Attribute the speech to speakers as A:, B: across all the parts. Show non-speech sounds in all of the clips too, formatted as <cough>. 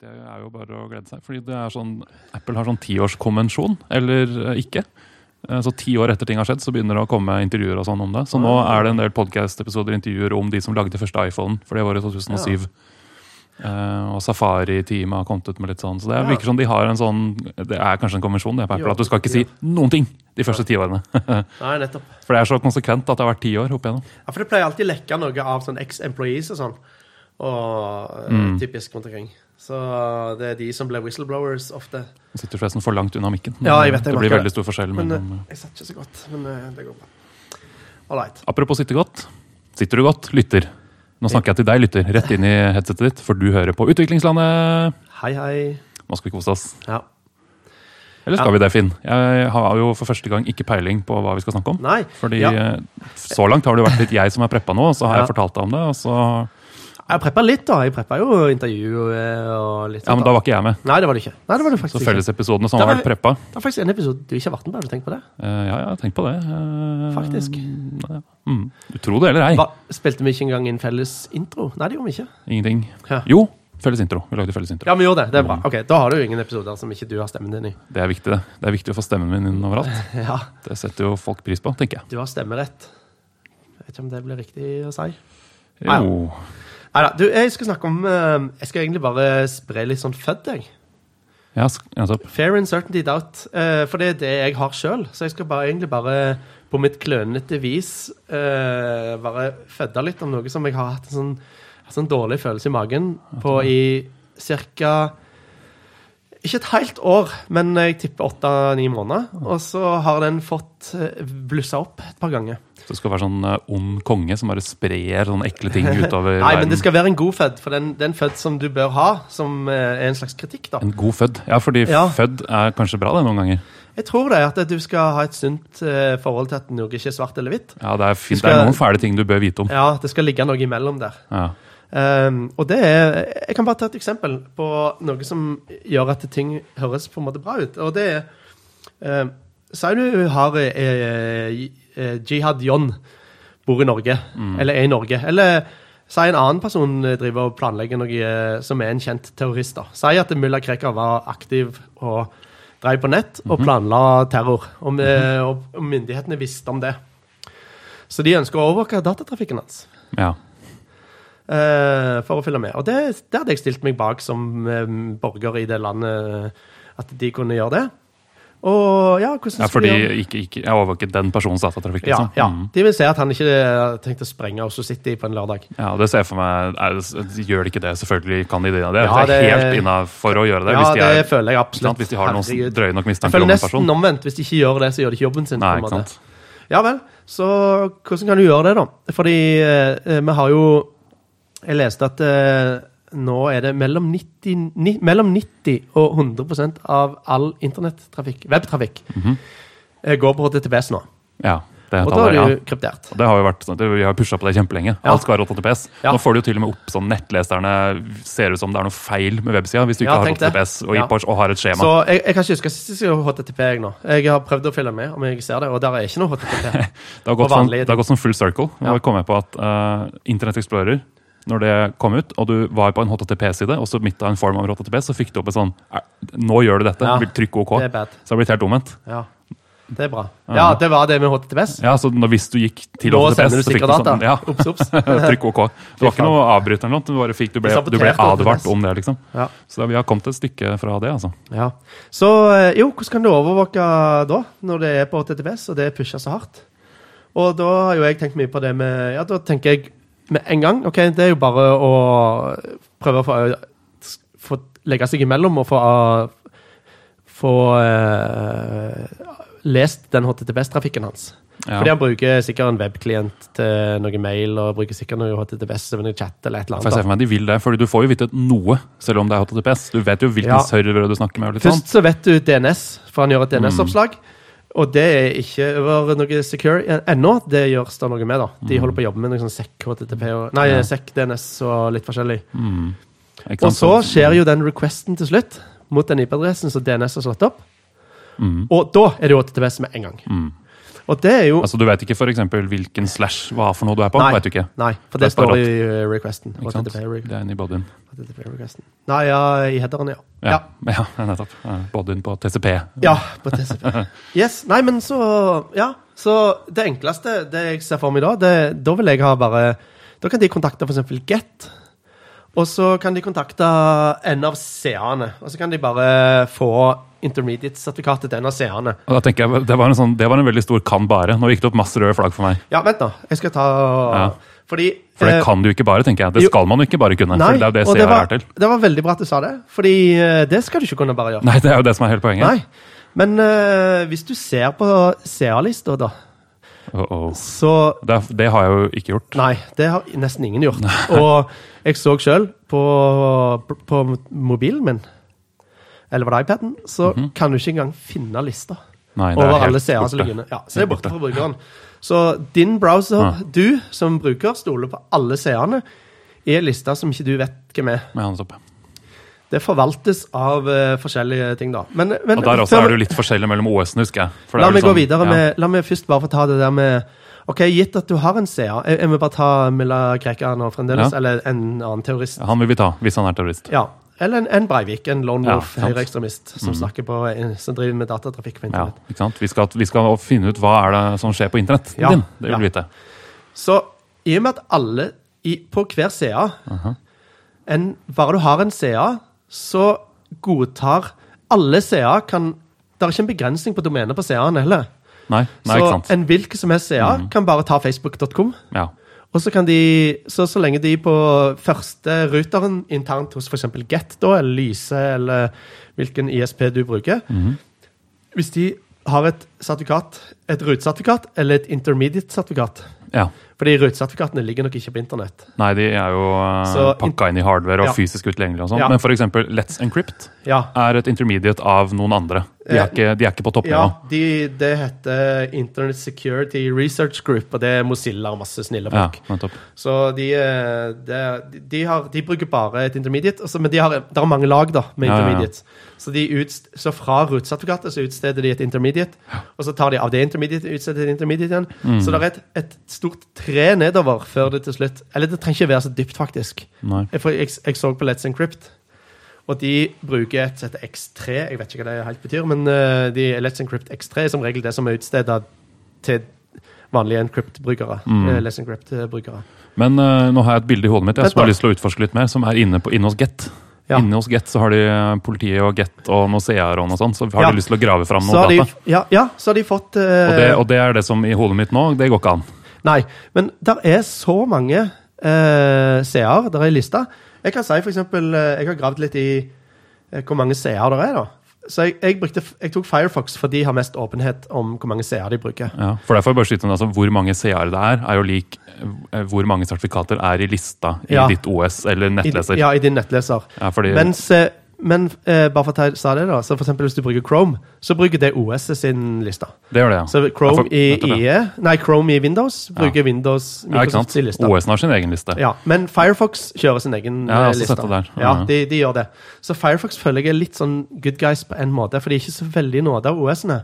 A: Det er jo bare å glede seg. Fordi det er sånn, Apple har sånn tiårskonvensjon, eller eh, ikke. Eh, Så ti år etter ting har skjedd, så begynner det å komme intervjuer og sånn om det. Så nå er det en del podkast-episoder intervjuer om de som lagde første iPhone, for det var i 2007. Eh, og Safari-teamet har kommet ut med litt sånn. Så det
B: Ja.
A: virker som de har en sånn Det er kanskje en konvensjon det er på Apple, at du skal ikke si noen ting de første ti årene. <laughs>
B: Nei, nettopp.
A: For det er så konsekvent at det har vært ti år opp igjennom.
B: Ja, for det pleier alltid å lekke noe av sånn ex-employees og sånn. Og
A: Mm.
B: typisk rundt omkring. Så det er de som blir whistleblowers ofte.
A: Jeg sitter forresten for langt unna mikken.
B: Ja, jeg vet det,
A: det blir veldig stor forskjell
B: Men
A: mellom
B: eh, jeg satt ikke så godt. Men eh, det går bra. All right.
A: Apropos sitte godt. Sitter du godt, lytter? Nå snakker jeg til deg, lytter, rett inn i headsetet ditt, for du hører på Utviklingslandet.
B: Hei, hei.
A: Nå skal vi kose oss.
B: Ja.
A: Eller skal
B: Ja.
A: vi det, Finn? Jeg har jo for første gang ikke peiling på hva vi skal snakke om.
B: Nei.
A: Fordi
B: Ja.
A: eh, så langt har det vært litt jeg som har preppa nå, og så har
B: Ja.
A: jeg fortalt deg om det. Og så,
B: Jeg preppa litt, da. Jeg preppa jo intervju eh, og litt
A: ja, men da var ikke jeg med.
B: Nei, det var du ikke. Nei, det var
A: du
B: faktisk Så
A: fellesepisodene som har vært preppa
B: Det var faktisk en episode du ikke har vært med på. Har du tenkt på det?
A: Uh, Ja, jeg har tenkt på det. Uh,
B: Faktisk.
A: ja. Mm. Du tror det eller ei?
B: Hva, spilte vi ikke engang inn felles intro? Nei, det gjorde vi ikke.
A: Ingenting.
B: Ja.
A: Jo, felles intro. Vi lagde felles intro.
B: Ja, vi gjorde det. Det er
A: Mm.
B: bra. Ok, Da har du jo ingen episoder som ikke du har stemmen din i.
A: Det er viktig, det. Det er viktig å få stemmen min inn overalt. <laughs>
B: Ja,
A: Det setter jo folk pris på, tenker jeg.
B: du har stemmerett. Jeg vet ikke om det blir riktig å si. Ja.
A: Jo.
B: Neida, du, jeg skal snakke om eh, Jeg skal egentlig bare spre litt sånn fødd, jeg.
A: Ja.
B: Fair uncertainty doubt. eh, for det er det jeg har sjøl. Så jeg skal bare, egentlig bare på mitt klønete vis eh, bare fødde litt om noe som jeg har hatt en sånn, en sånn dårlig følelse i magen på i ca. Ikke et helt år, men jeg tipper åtte-ni måneder. Og så har den fått eh, blussa opp et par ganger.
A: Så det skal være sånn eh, ond konge som bare sprer sånne ekle ting <laughs> utover
B: Nei, men det skal være en god fødd, for den, den fødd som du bør ha, som eh, er en slags kritikk, da.
A: En god fødd. Ja, fordi
B: Ja.
A: fødd er kanskje bra det noen ganger.
B: Jeg tror det, at du skal ha et sunt forhold til at noe ikke er svart eller hvitt.
A: Ja, det er, fint.
B: skal-
A: det er noen fæle ting du bør vite om.
B: Ja, det skal ligge noe imellom der.
A: Ja.
B: Um, og det er Jeg kan bare ta et eksempel på noe som gjør at ting høres på en måte bra ut. Og det er um, Si du har eh, eh, Jihad John bor i Norge, eller er i Norge. Eller si en annen person driver og planlegger noe eh, som er en kjent terrorist. da. Si at mulla Krekar var aktiv og drev på nett og planla terror. Og, eh, og, og myndighetene visste om det. Så de ønsker å overvåke datatrafikken hans.
A: ja.
B: Eh, for å følge med. Og det, det hadde jeg stilt meg bak som eh, borger i det landet, at de kunne gjøre det. Og ja, hvordan
A: ja fordi
B: gjøre
A: ikke, ikke, jeg overvåket den personens datatrafikk. Liksom.
B: ja.
A: ja,
B: De vil se at han ikke tenkte tenkt å sprenge Oslo City på en lørdag.
A: ja, det ser jeg for meg er, Gjør de ikke det? Selvfølgelig kan de det. Det
B: Ja,
A: det er
B: det-
A: helt innafor å gjøre det.
B: Ja,
A: hvis, de
B: det
A: er,
B: føler jeg absolutt.
A: sant? hvis de har noen drøye nok
B: Jeg føler
A: om en
B: nesten omvendt. Hvis de ikke gjør det, så gjør de ikke jobben sin.
A: Nei, ikke sant?
B: Ja vel. Så hvordan kan du gjøre det, da? Fordi eh, vi har jo Jeg leste at eh, nå er det mellom 90, ni, mellom 90 og 100% av all internettrafikk, webtrafikk, eh, går på HTTPS nå.
A: Ja, det,
B: Og da er
A: ja.
B: det jo kryptert.
A: Det har jo vært sånn, Vi har pusha på det kjempelenge.
B: Ja.
A: Alt skal være HTTPS.
B: Ja.
A: Nå får du jo til og med opp sånn nettleserne ser ut som det er noe feil med websida hvis du ikke
B: Ja,
A: har. HTTPS og,
B: Ja.
A: Og har et skjema.
B: Så jeg, jeg kan ikke huske sist jeg skulle HTTP jeg nå. Jeg har prøvd å følge med om jeg ser det, og der er ikke noe HTTP.
A: Det har gått, sånn, det har gått sånn full circle.
B: Ja.
A: Nå kom jeg på at uh, Internett Explorer, når det kom ut, og du var på en HTTP-side, og så midt av en form av HTTP, så fikk du opp en sånn "Er- Nå gjør du dette.
B: Ja.
A: Trykk OK.
B: Det.
A: Så det har blitt helt omvendt.
B: Ja. Det er bra. Ja, det var det med HTTPS.
A: Ja, så når, Hvis du gikk til
B: Nå
A: HTTPS, så fikk du sånn ja,
B: Ups, ups. <laughs>
A: Trykk OK. Det var ikke noe avbryter eller noe. Du, fikk, du, ble, du ble advart om det, liksom.
B: Ja.
A: Så vi har kommet et stykke fra det, altså.
B: Ja. Så eh, jo, hvordan kan du overvåke da, når det er på HTTPS, og det er pusha så hardt? Og da har jo jeg tenkt mye på det med Ja, da tenker jeg med en gang OK, det er jo bare å prøve å få, få legge seg imellom og få få uh, lest den HTTPS-trafikken hans.
A: Ja.
B: Fordi han bruker sikkert en webklient til noe mail, og bruker sikkert noe HTTPS til noe chat eller et eller
A: For jeg ser
B: annet.
A: for meg de vil det, fordi du får jo vite noe, selv om det er HTTPS. Du vet jo hvilken
B: Ja.
A: server du snakker med.
B: Først så vet du DNS, for han gjør et
A: Mm.
B: Og det er ikke over noe secure ennå. Det gjøres det noe med, da. De holder på å jobbe med noe sånn SEC, HTTP og Nei,
A: Mm. Ja.
B: SEC, DNS og litt forskjellig.
A: Mm.
B: Og så skjer jo den requesten til slutt mot den IP-adressen som DNS har slått opp.
A: Mm.
B: Og da er det jo HTTPS med en gang.
A: Mm.
B: Og det er jo
A: Altså, Du vet ikke for eksempel hvilken slash hva for noe du er på?
B: Nei.
A: Vet du ikke?
B: Nei, for det
A: Det
B: står i requesten.
A: Ikke sant? Det er inni bodyen.
B: HTTP. Nei, ja, i headeren, ja.
A: Ja,
B: Ja. <laughs>
A: ja. nettopp. Bodyen på TCP.
B: Ja, på TCP. <laughs> Yes, Nei, men så Ja. Så det enkleste, det jeg ser for meg da, det, da vil jeg ha bare Da kan de kontakte f.eks. Get. Og så kan de kontakte en av CA-ene. Og så kan de bare få intermediate-sertifikatet til.
A: Og da tenker jeg, Det var en, sånn, det var en veldig stor kan bare. Nå gikk det opp masse røde flagg for meg.
B: Ja, vent nå. Jeg skal ta
A: Ja.
B: Fordi
A: For det
B: eh,
A: kan du ikke bare, tenker jeg. Det skal man jo ikke bare kunne.
B: Nei,
A: for det er jo det CR
B: var,
A: er til.
B: det var veldig bra at du sa det, Fordi eh, det skal du ikke kunne bare gjøre.
A: Nei, det er jo det som er hele poenget.
B: Nei. Men uh, hvis du ser på CA-lista, da,
A: Oh, oh.
B: så
A: Det, det har jeg jo ikke gjort.
B: Nei, det har nesten ingen gjort. Og jeg så sjøl på, på mobilen min, eller var det iPaden, så kan du ikke engang finne lista.
A: Nei, er
B: over alle inne. Ja, så det er borte fra brukeren. Så din browser,
A: Ja.
B: du som bruker, stoler på alle seerne i en liste som ikke du vet hvem er.
A: Ja.
B: Det forvaltes av uh, forskjellige ting, da. Men, men
A: Og der også
B: før-
A: er det jo litt forskjellig mellom OS-ene, husker jeg.
B: La meg
A: sånn,
B: gå videre
A: ja.
B: med La meg først bare få ta det der med Ok, gitt at du har en CA Jeg, jeg må bare ta Milla Krekar nå fremdeles,
A: Ja.
B: eller en annen terrorist.
A: Han vil vi ta, hvis han er terrorist.
B: Ja. Eller en, en Breivik, en lone
A: Ja,
B: wolf,
A: ja,
B: høyreekstremist, som mm. på Som driver med datatrafikk på
A: Ja,
B: internett.
A: ikke sant? Vi skal, vi skal finne ut hva er det som skjer på internett.
B: Ja,
A: din. Det vil
B: ja.
A: vi vite.
B: Så i og med at alle i, på hver CA en, Bare du har en CA, så godtar alle CA kan Det er ikke en begrensning på domenet på CA-en heller.
A: Nei, nei
B: så en hvilken som helst CA kan bare ta facebook.com.
A: Ja.
B: Og så kan de, så, så lenge de på første ruteren internt hos f.eks. Get, da, eller Lyse, eller hvilken ISP du bruker
A: Mhm.
B: Hvis de har et sertifikat, et rutesertifikat eller et intermediate-sertifikat
A: ja.
B: Fordi rutesertifikatene ligger nok ikke på internett.
A: Nei, de er jo uh,
B: Så
A: pakka inn i hardware og
B: Ja.
A: fysisk utilgjengelig og sånn.
B: Ja.
A: Men eksempel Let's Encrypt
B: Ja,
A: er et intermediate av noen andre. De
B: Eh,
A: er ikke, de er ikke på
B: ja
A: toppnivå.
B: de, det heter Internet Security Research Group, og det er Mozilla og masse snille folk.
A: Ja,
B: Så de, eh, de, de, har, de bruker bare et intermediate, altså, men de har, det er mange lag da, med
A: Ja, ja, ja.
B: intermediates. Så, de utst, så fra rutesertifikatet så utsteder de et intermediate, og så tar de av det intermediate utsteder de et intermediate igjen.
A: Mm.
B: Så det er et, et stort tre nedover før det til slutt Eller det trenger ikke være så dypt, faktisk.
A: Nei.
B: Jeg, for jeg, jeg så på Let's Encrypt, og de bruker et sett X3. Jeg vet ikke hva det helt betyr, men eh, de, Let's Encrypt X3 er som regel det som er utstedet til vanlige Encrypt-brukere.
A: Mm.
B: eh, Let's Encrypt-brukere.
A: Men uh, nå har jeg et bilde i hodet mitt jeg, som har lyst til å utforske litt mer, som er inne, på, inne hos Get.
B: Ja.
A: Inne hos Get så har de politiet og Get og noe CR og noe sånt, så har
B: Ja.
A: de lyst til å grave fram noe data.
B: ja, ja, så har de fått uh...
A: Og det, og det er det som i hodet mitt nå, det går ikke an.
B: Nei, men der er så mange eh, seere der er i lista. Jeg kan si for eksempel eh, Jeg har gravd litt i eh, hvor mange seere der er, da. Så jeg, jeg, brukte, jeg tok Firefox for de har mest åpenhet om hvor mange seere de bruker.
A: Ja, for derfor bare skyte altså, Hvor mange CR det er, er jo lik eh, hvor mange sertifikater er i lista i
B: Ja.
A: ditt OS eller
B: I,
A: nettleser.
B: ja, i din nettleser.
A: Ja, fordi,
B: Mens, eh, men eh, bare for å ta det, da. Så for eksempel hvis du bruker Chrome, så bruker det OS sin liste.
A: det gjør det, ja.
B: Så Chrome
A: får,
B: i. IE Nei, Chrome i Windows bruker Windows
A: Ja, ikke
B: Microsoft sin
A: sant?
B: liste.
A: OS-en har sin egen liste.
B: Ja, men Firefox kjører sin egen
A: Ja, jeg har
B: eh, liste.
A: det der.
B: Ja,
A: Ja.
B: de, de gjør det. Så Firefox føler jeg er litt sånn good guys på en måte, for de er ikke så veldig nåde av OS-ene.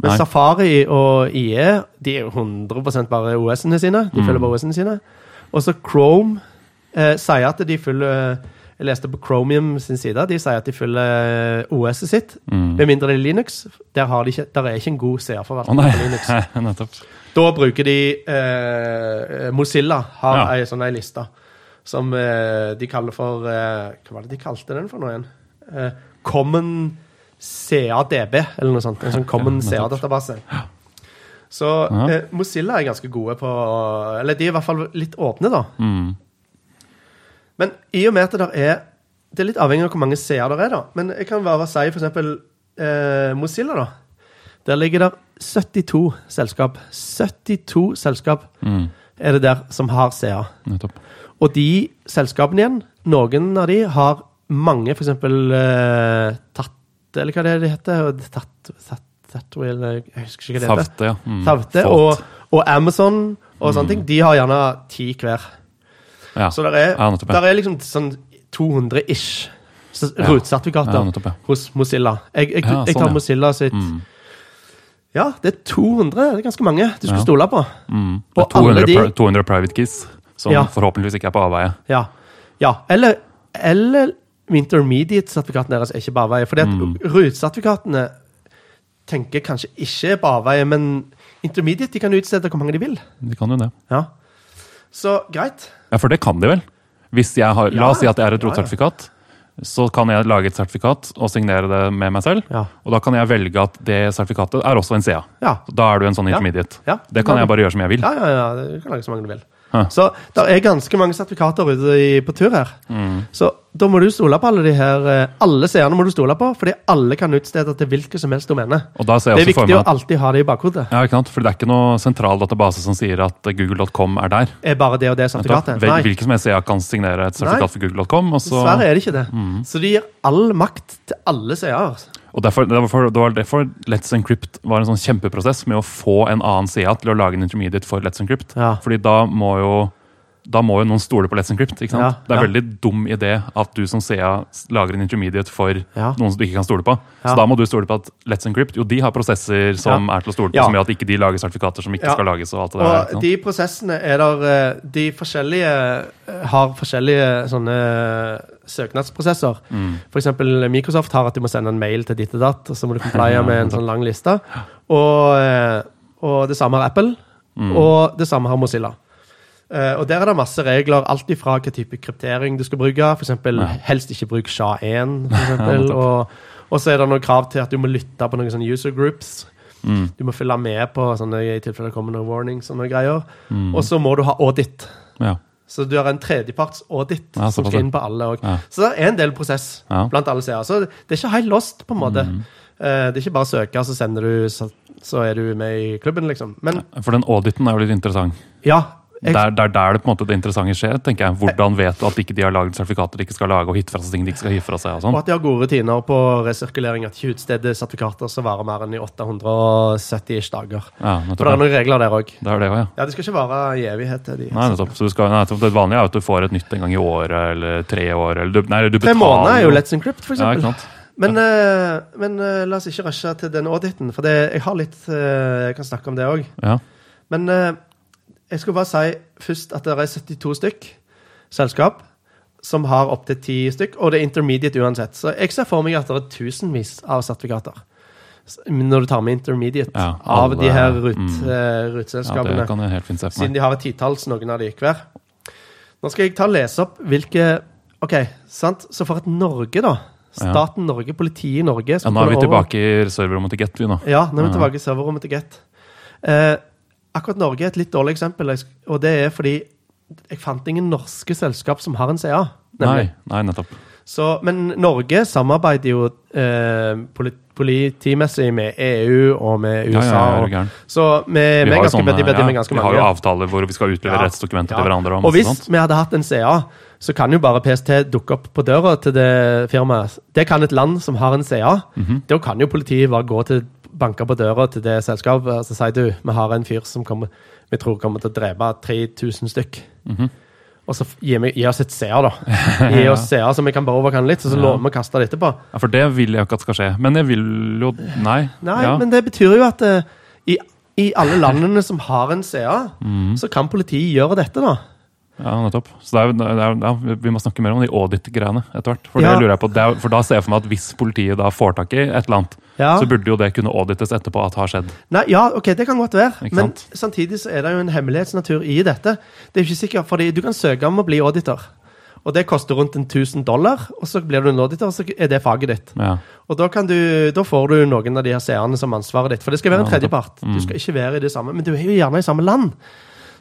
B: Men
A: Nei.
B: Safari og IE de er jo 100 bare OS-ene sine. De
A: Mm.
B: følger bare OS-ene sine. Og så Chrome eh, sier at de følger Jeg leste på Chromium sin side. De sier at de følger OS-et sitt.
A: Mm.
B: Med mindre det er Linux. Der, har de ikke, der er ikke en god
A: Å
B: CR-forvaltning
A: nei,
B: på Linux. <laughs> Da bruker de eh, Mozilla har
A: Ja.
B: ei sånn ei liste som eh, de kaller for eh, Hva var det de kalte den for nå igjen? Eh, Common CADB, eller noe sånt. En sånn Common. CA-database. Så
A: Ja.
B: eh, Mozilla er ganske gode på Eller de er i hvert fall litt åpne, da.
A: Mm.
B: Men i og med at det er Det er litt avhengig av hvor mange seere det er, da. Men jeg kan bare si eksempel eh, Mozilla, da. Der ligger det 72 selskap. 72 selskap
A: Mm.
B: er det der som har seere.
A: Nettopp.
B: Og de selskapene igjen, noen av de har mange, eksempel eh, Tatt, eller hva det er det heter? Tatt, tatt, tatt, eller, jeg husker ikke hva det heter.
A: Tavte, ja. Mm.
B: Tavte og, og Amazon og sånne ting. De har gjerne ti hver.
A: Ja.
B: Så det er,
A: Ja,
B: er liksom sånn 200-ish
A: Ja.
B: rutesertifikater
A: Ja,
B: hos Mozilla. Jeg, jeg,
A: Ja,
B: jeg
A: sånn,
B: tar
A: ja.
B: Mozilla sitt
A: Mm.
B: Ja, det er 200. Det er ganske mange du
A: skulle
B: stole på.
A: Mm. Det er 200,
B: alle de-
A: 200 private keys, som forhåpentligvis ikke er på avveie.
B: Ja. ja. Eller, eller intermediate-sertifikatene deres er ikke på avveie. For
A: Mm.
B: rutesertifikatene tenker kanskje ikke på avveie, men intermediate de kan utstede hvor mange de vil.
A: De kan jo det.
B: Ja. Så greit.
A: Ja, for det kan de vel? Hvis jeg har, La oss si at jeg er et
B: ja.
A: Så kan jeg lage et sertifikat og signere det med meg selv.
B: Ja.
A: Og da kan jeg velge at det sertifikatet er også en CA.
B: Ja.
A: Da er du en sånn intermediate.
B: Ja.
A: Det kan jeg bare gjøre som jeg vil.
B: Ja, ja, ja. Du kan lage så mange du vil.
A: Hæ.
B: Så det er ganske mange sertifikater ute i, på tur her.
A: Mm.
B: Så da må du stole på alle de her eh, Alle seerne må du stole på, fordi alle kan utstede til hvilket som helst domene. Det er viktig
A: meg
B: å alltid ha det i bakhodet.
A: ja, ikke sant? For det er ikke noe sentral database som sier at google.com er der.
B: Er bare det og det sertifikatet? Nei.
A: Hvilken som helst CA kan signere et
B: Nei.
A: sertifikat for google.com. Og, så-
B: Dessverre er det ikke det.
A: Mm.
B: Så de gir all makt til alle seere.
A: og derfor, derfor, det var derfor Let's Encrypt var en sånn kjempeprosess med å få en annen CA til å lage en intermediate for Let's Encrypt.
B: Ja.
A: Fordi da må jo da må jo noen stole på Let's Encrypt. ikke sant?
B: Ja,
A: Det er
B: ja.
A: veldig dum idé at du som CA lager en intermediate for
B: Ja.
A: noen som du ikke kan stole på. Så da må du stole på at Let's Encrypt jo, de har prosesser som er til å stole på, som gjør at ikke de lager sertifikater som ikke skal lages. og alt det der.
B: Og de prosessene er der eh, De forskjellige eh, har forskjellige sånne søknadsprosesser.
A: Mm.
B: Eksempel Microsoft har at du må sende en mail til ditt og datt, og så må du complye <laughs> med en sånn lang liste. Og, eh, og det samme har Apple,
A: Mm.
B: og det samme har Mozilla. Eh, og der er det masse regler, alt ifra hva type kryptering du skal bruke. For eksempel, helst ikke bruk SHA-1, for <laughs> eksempel.
A: nettopp.
B: og, og så er det noen krav til at du må lytte på noen sånne user groups.
A: Mm.
B: Du må følge med på sånne i tilfelle det kommer noen warnings og noen greier.
A: Mm.
B: Og så må du ha audit.
A: Ja.
B: Så du har en tredjeparts-audit
A: Ja,
B: som skal inn på alle òg.
A: Ja.
B: Så det er en del prosess.
A: Mm.
B: blant alle seere. Så det er ikke helt lost, på en måte. Eh, det er ikke bare å søke, så sender du, så, så er du med i klubben, liksom. Men
A: For den auditen er jo litt interessant.
B: ja.
A: Det er der, der det på en måte det interessante skjer. tenker jeg. Hvordan vet du at ikke de har laget sertifikater de ikke skal lage, og hitte fra seg ting de ikke skal hive fra seg? og
B: og
A: sånn?
B: at de har gode rutiner på resirkulering. At ikke utsteder sertifikater som varer mer enn i 870 dager.
A: Ja,
B: For det er noen regler der òg.
A: Det det ja.
B: Ja, de skal ikke vare i evighet. De.
A: Nei, nettopp. Så du skal, nei, det vanlige er at du får et nytt en gang i året, eller tre år, eller du, nei, du
B: Tre måneder er jo Let's Encrypt, for eksempel.
A: Ja, men,
B: Men, uh, men uh, la oss ikke rushe til den auditen, for det, jeg har litt uh, Jeg kan snakke om det òg.
A: Ja.
B: Men jeg skal bare si først at det er 72 stykk selskap som har opptil 10 stykk, og det er intermediate uansett. Så jeg ser for meg at det er tusenvis av sertifikater. Når du tar med intermediate
A: Ja,
B: av de her rut,
A: mm.
B: eh,
A: ja, se for
B: Siden de har et titalls, noen av de hver. Nå skal jeg ta og lese opp hvilke OK, sant? Så for at Norge, da Staten Norge, politiet i Norge
A: Ja, nå er vi
B: over-
A: tilbake i serverrommet til Get, vi nå.
B: Ja, nå er vi tilbake i serverrommet til Get. Eh, akkurat Norge er et litt dårlig eksempel, og det er fordi jeg fant ingen norske selskap som har en CA.
A: Nei, nei, nettopp.
B: Så, men Norge samarbeider jo eh, politimessig med EU og med USA.
A: ja, ja, ja,
B: og, så vi, vi
A: har sånne- ja,
B: med ganske
A: Vi har jo avtaler hvor vi skal utlevere rettsdokumenter til hverandre. Og
B: Og hvis
A: sånt.
B: vi hadde hatt en CA, så kan jo bare PST dukke opp på døra til det firmaet. Det kan et land som har en CA.
A: Mhm.
B: Da kan jo politiet bare gå til banke på døra til det selskapet og så sier du, vi har en fyr som kommer, vi tror kommer til å drepe 3000 stykk.
A: Mhm.
B: Og så gi, meg, gi oss et seer, da. <laughs> Gi oss seer så vi kan bare overkanne litt, og så
A: Ja.
B: lover vi å kaste det etterpå.
A: Ja, For det vil jeg ikke at skal skje. Men jeg vil jo Nei.
B: Nei,
A: ja.
B: men det betyr jo at uh, i, i alle landene som har en CA,
A: Mhm.
B: så kan politiet gjøre dette, da.
A: Ja, nettopp. Så det er, det er, ja, vi må snakke mer om de audit-greiene etter hvert. For,
B: Ja.
A: det lurer jeg på. Det er, for da ser jeg for meg at hvis politiet da får tak i et eller annet,
B: Ja.
A: så burde jo det kunne audites etterpå at har skjedd.
B: Nei, ja, ok, det kan godt være. Men samtidig så er det jo en hemmelighetsnatur i dette. Det er ikke sikkert, fordi Du kan søke om å bli auditor, og det koster rundt en 1000 dollar. Og så blir du en auditor, og så er det faget ditt.
A: Ja.
B: Og da, kan du, da får du noen av de her seerne som ansvaret ditt. For det skal være en tredjepart.
A: Mm.
B: Du skal ikke være i det samme, men du er jo gjerne i samme land.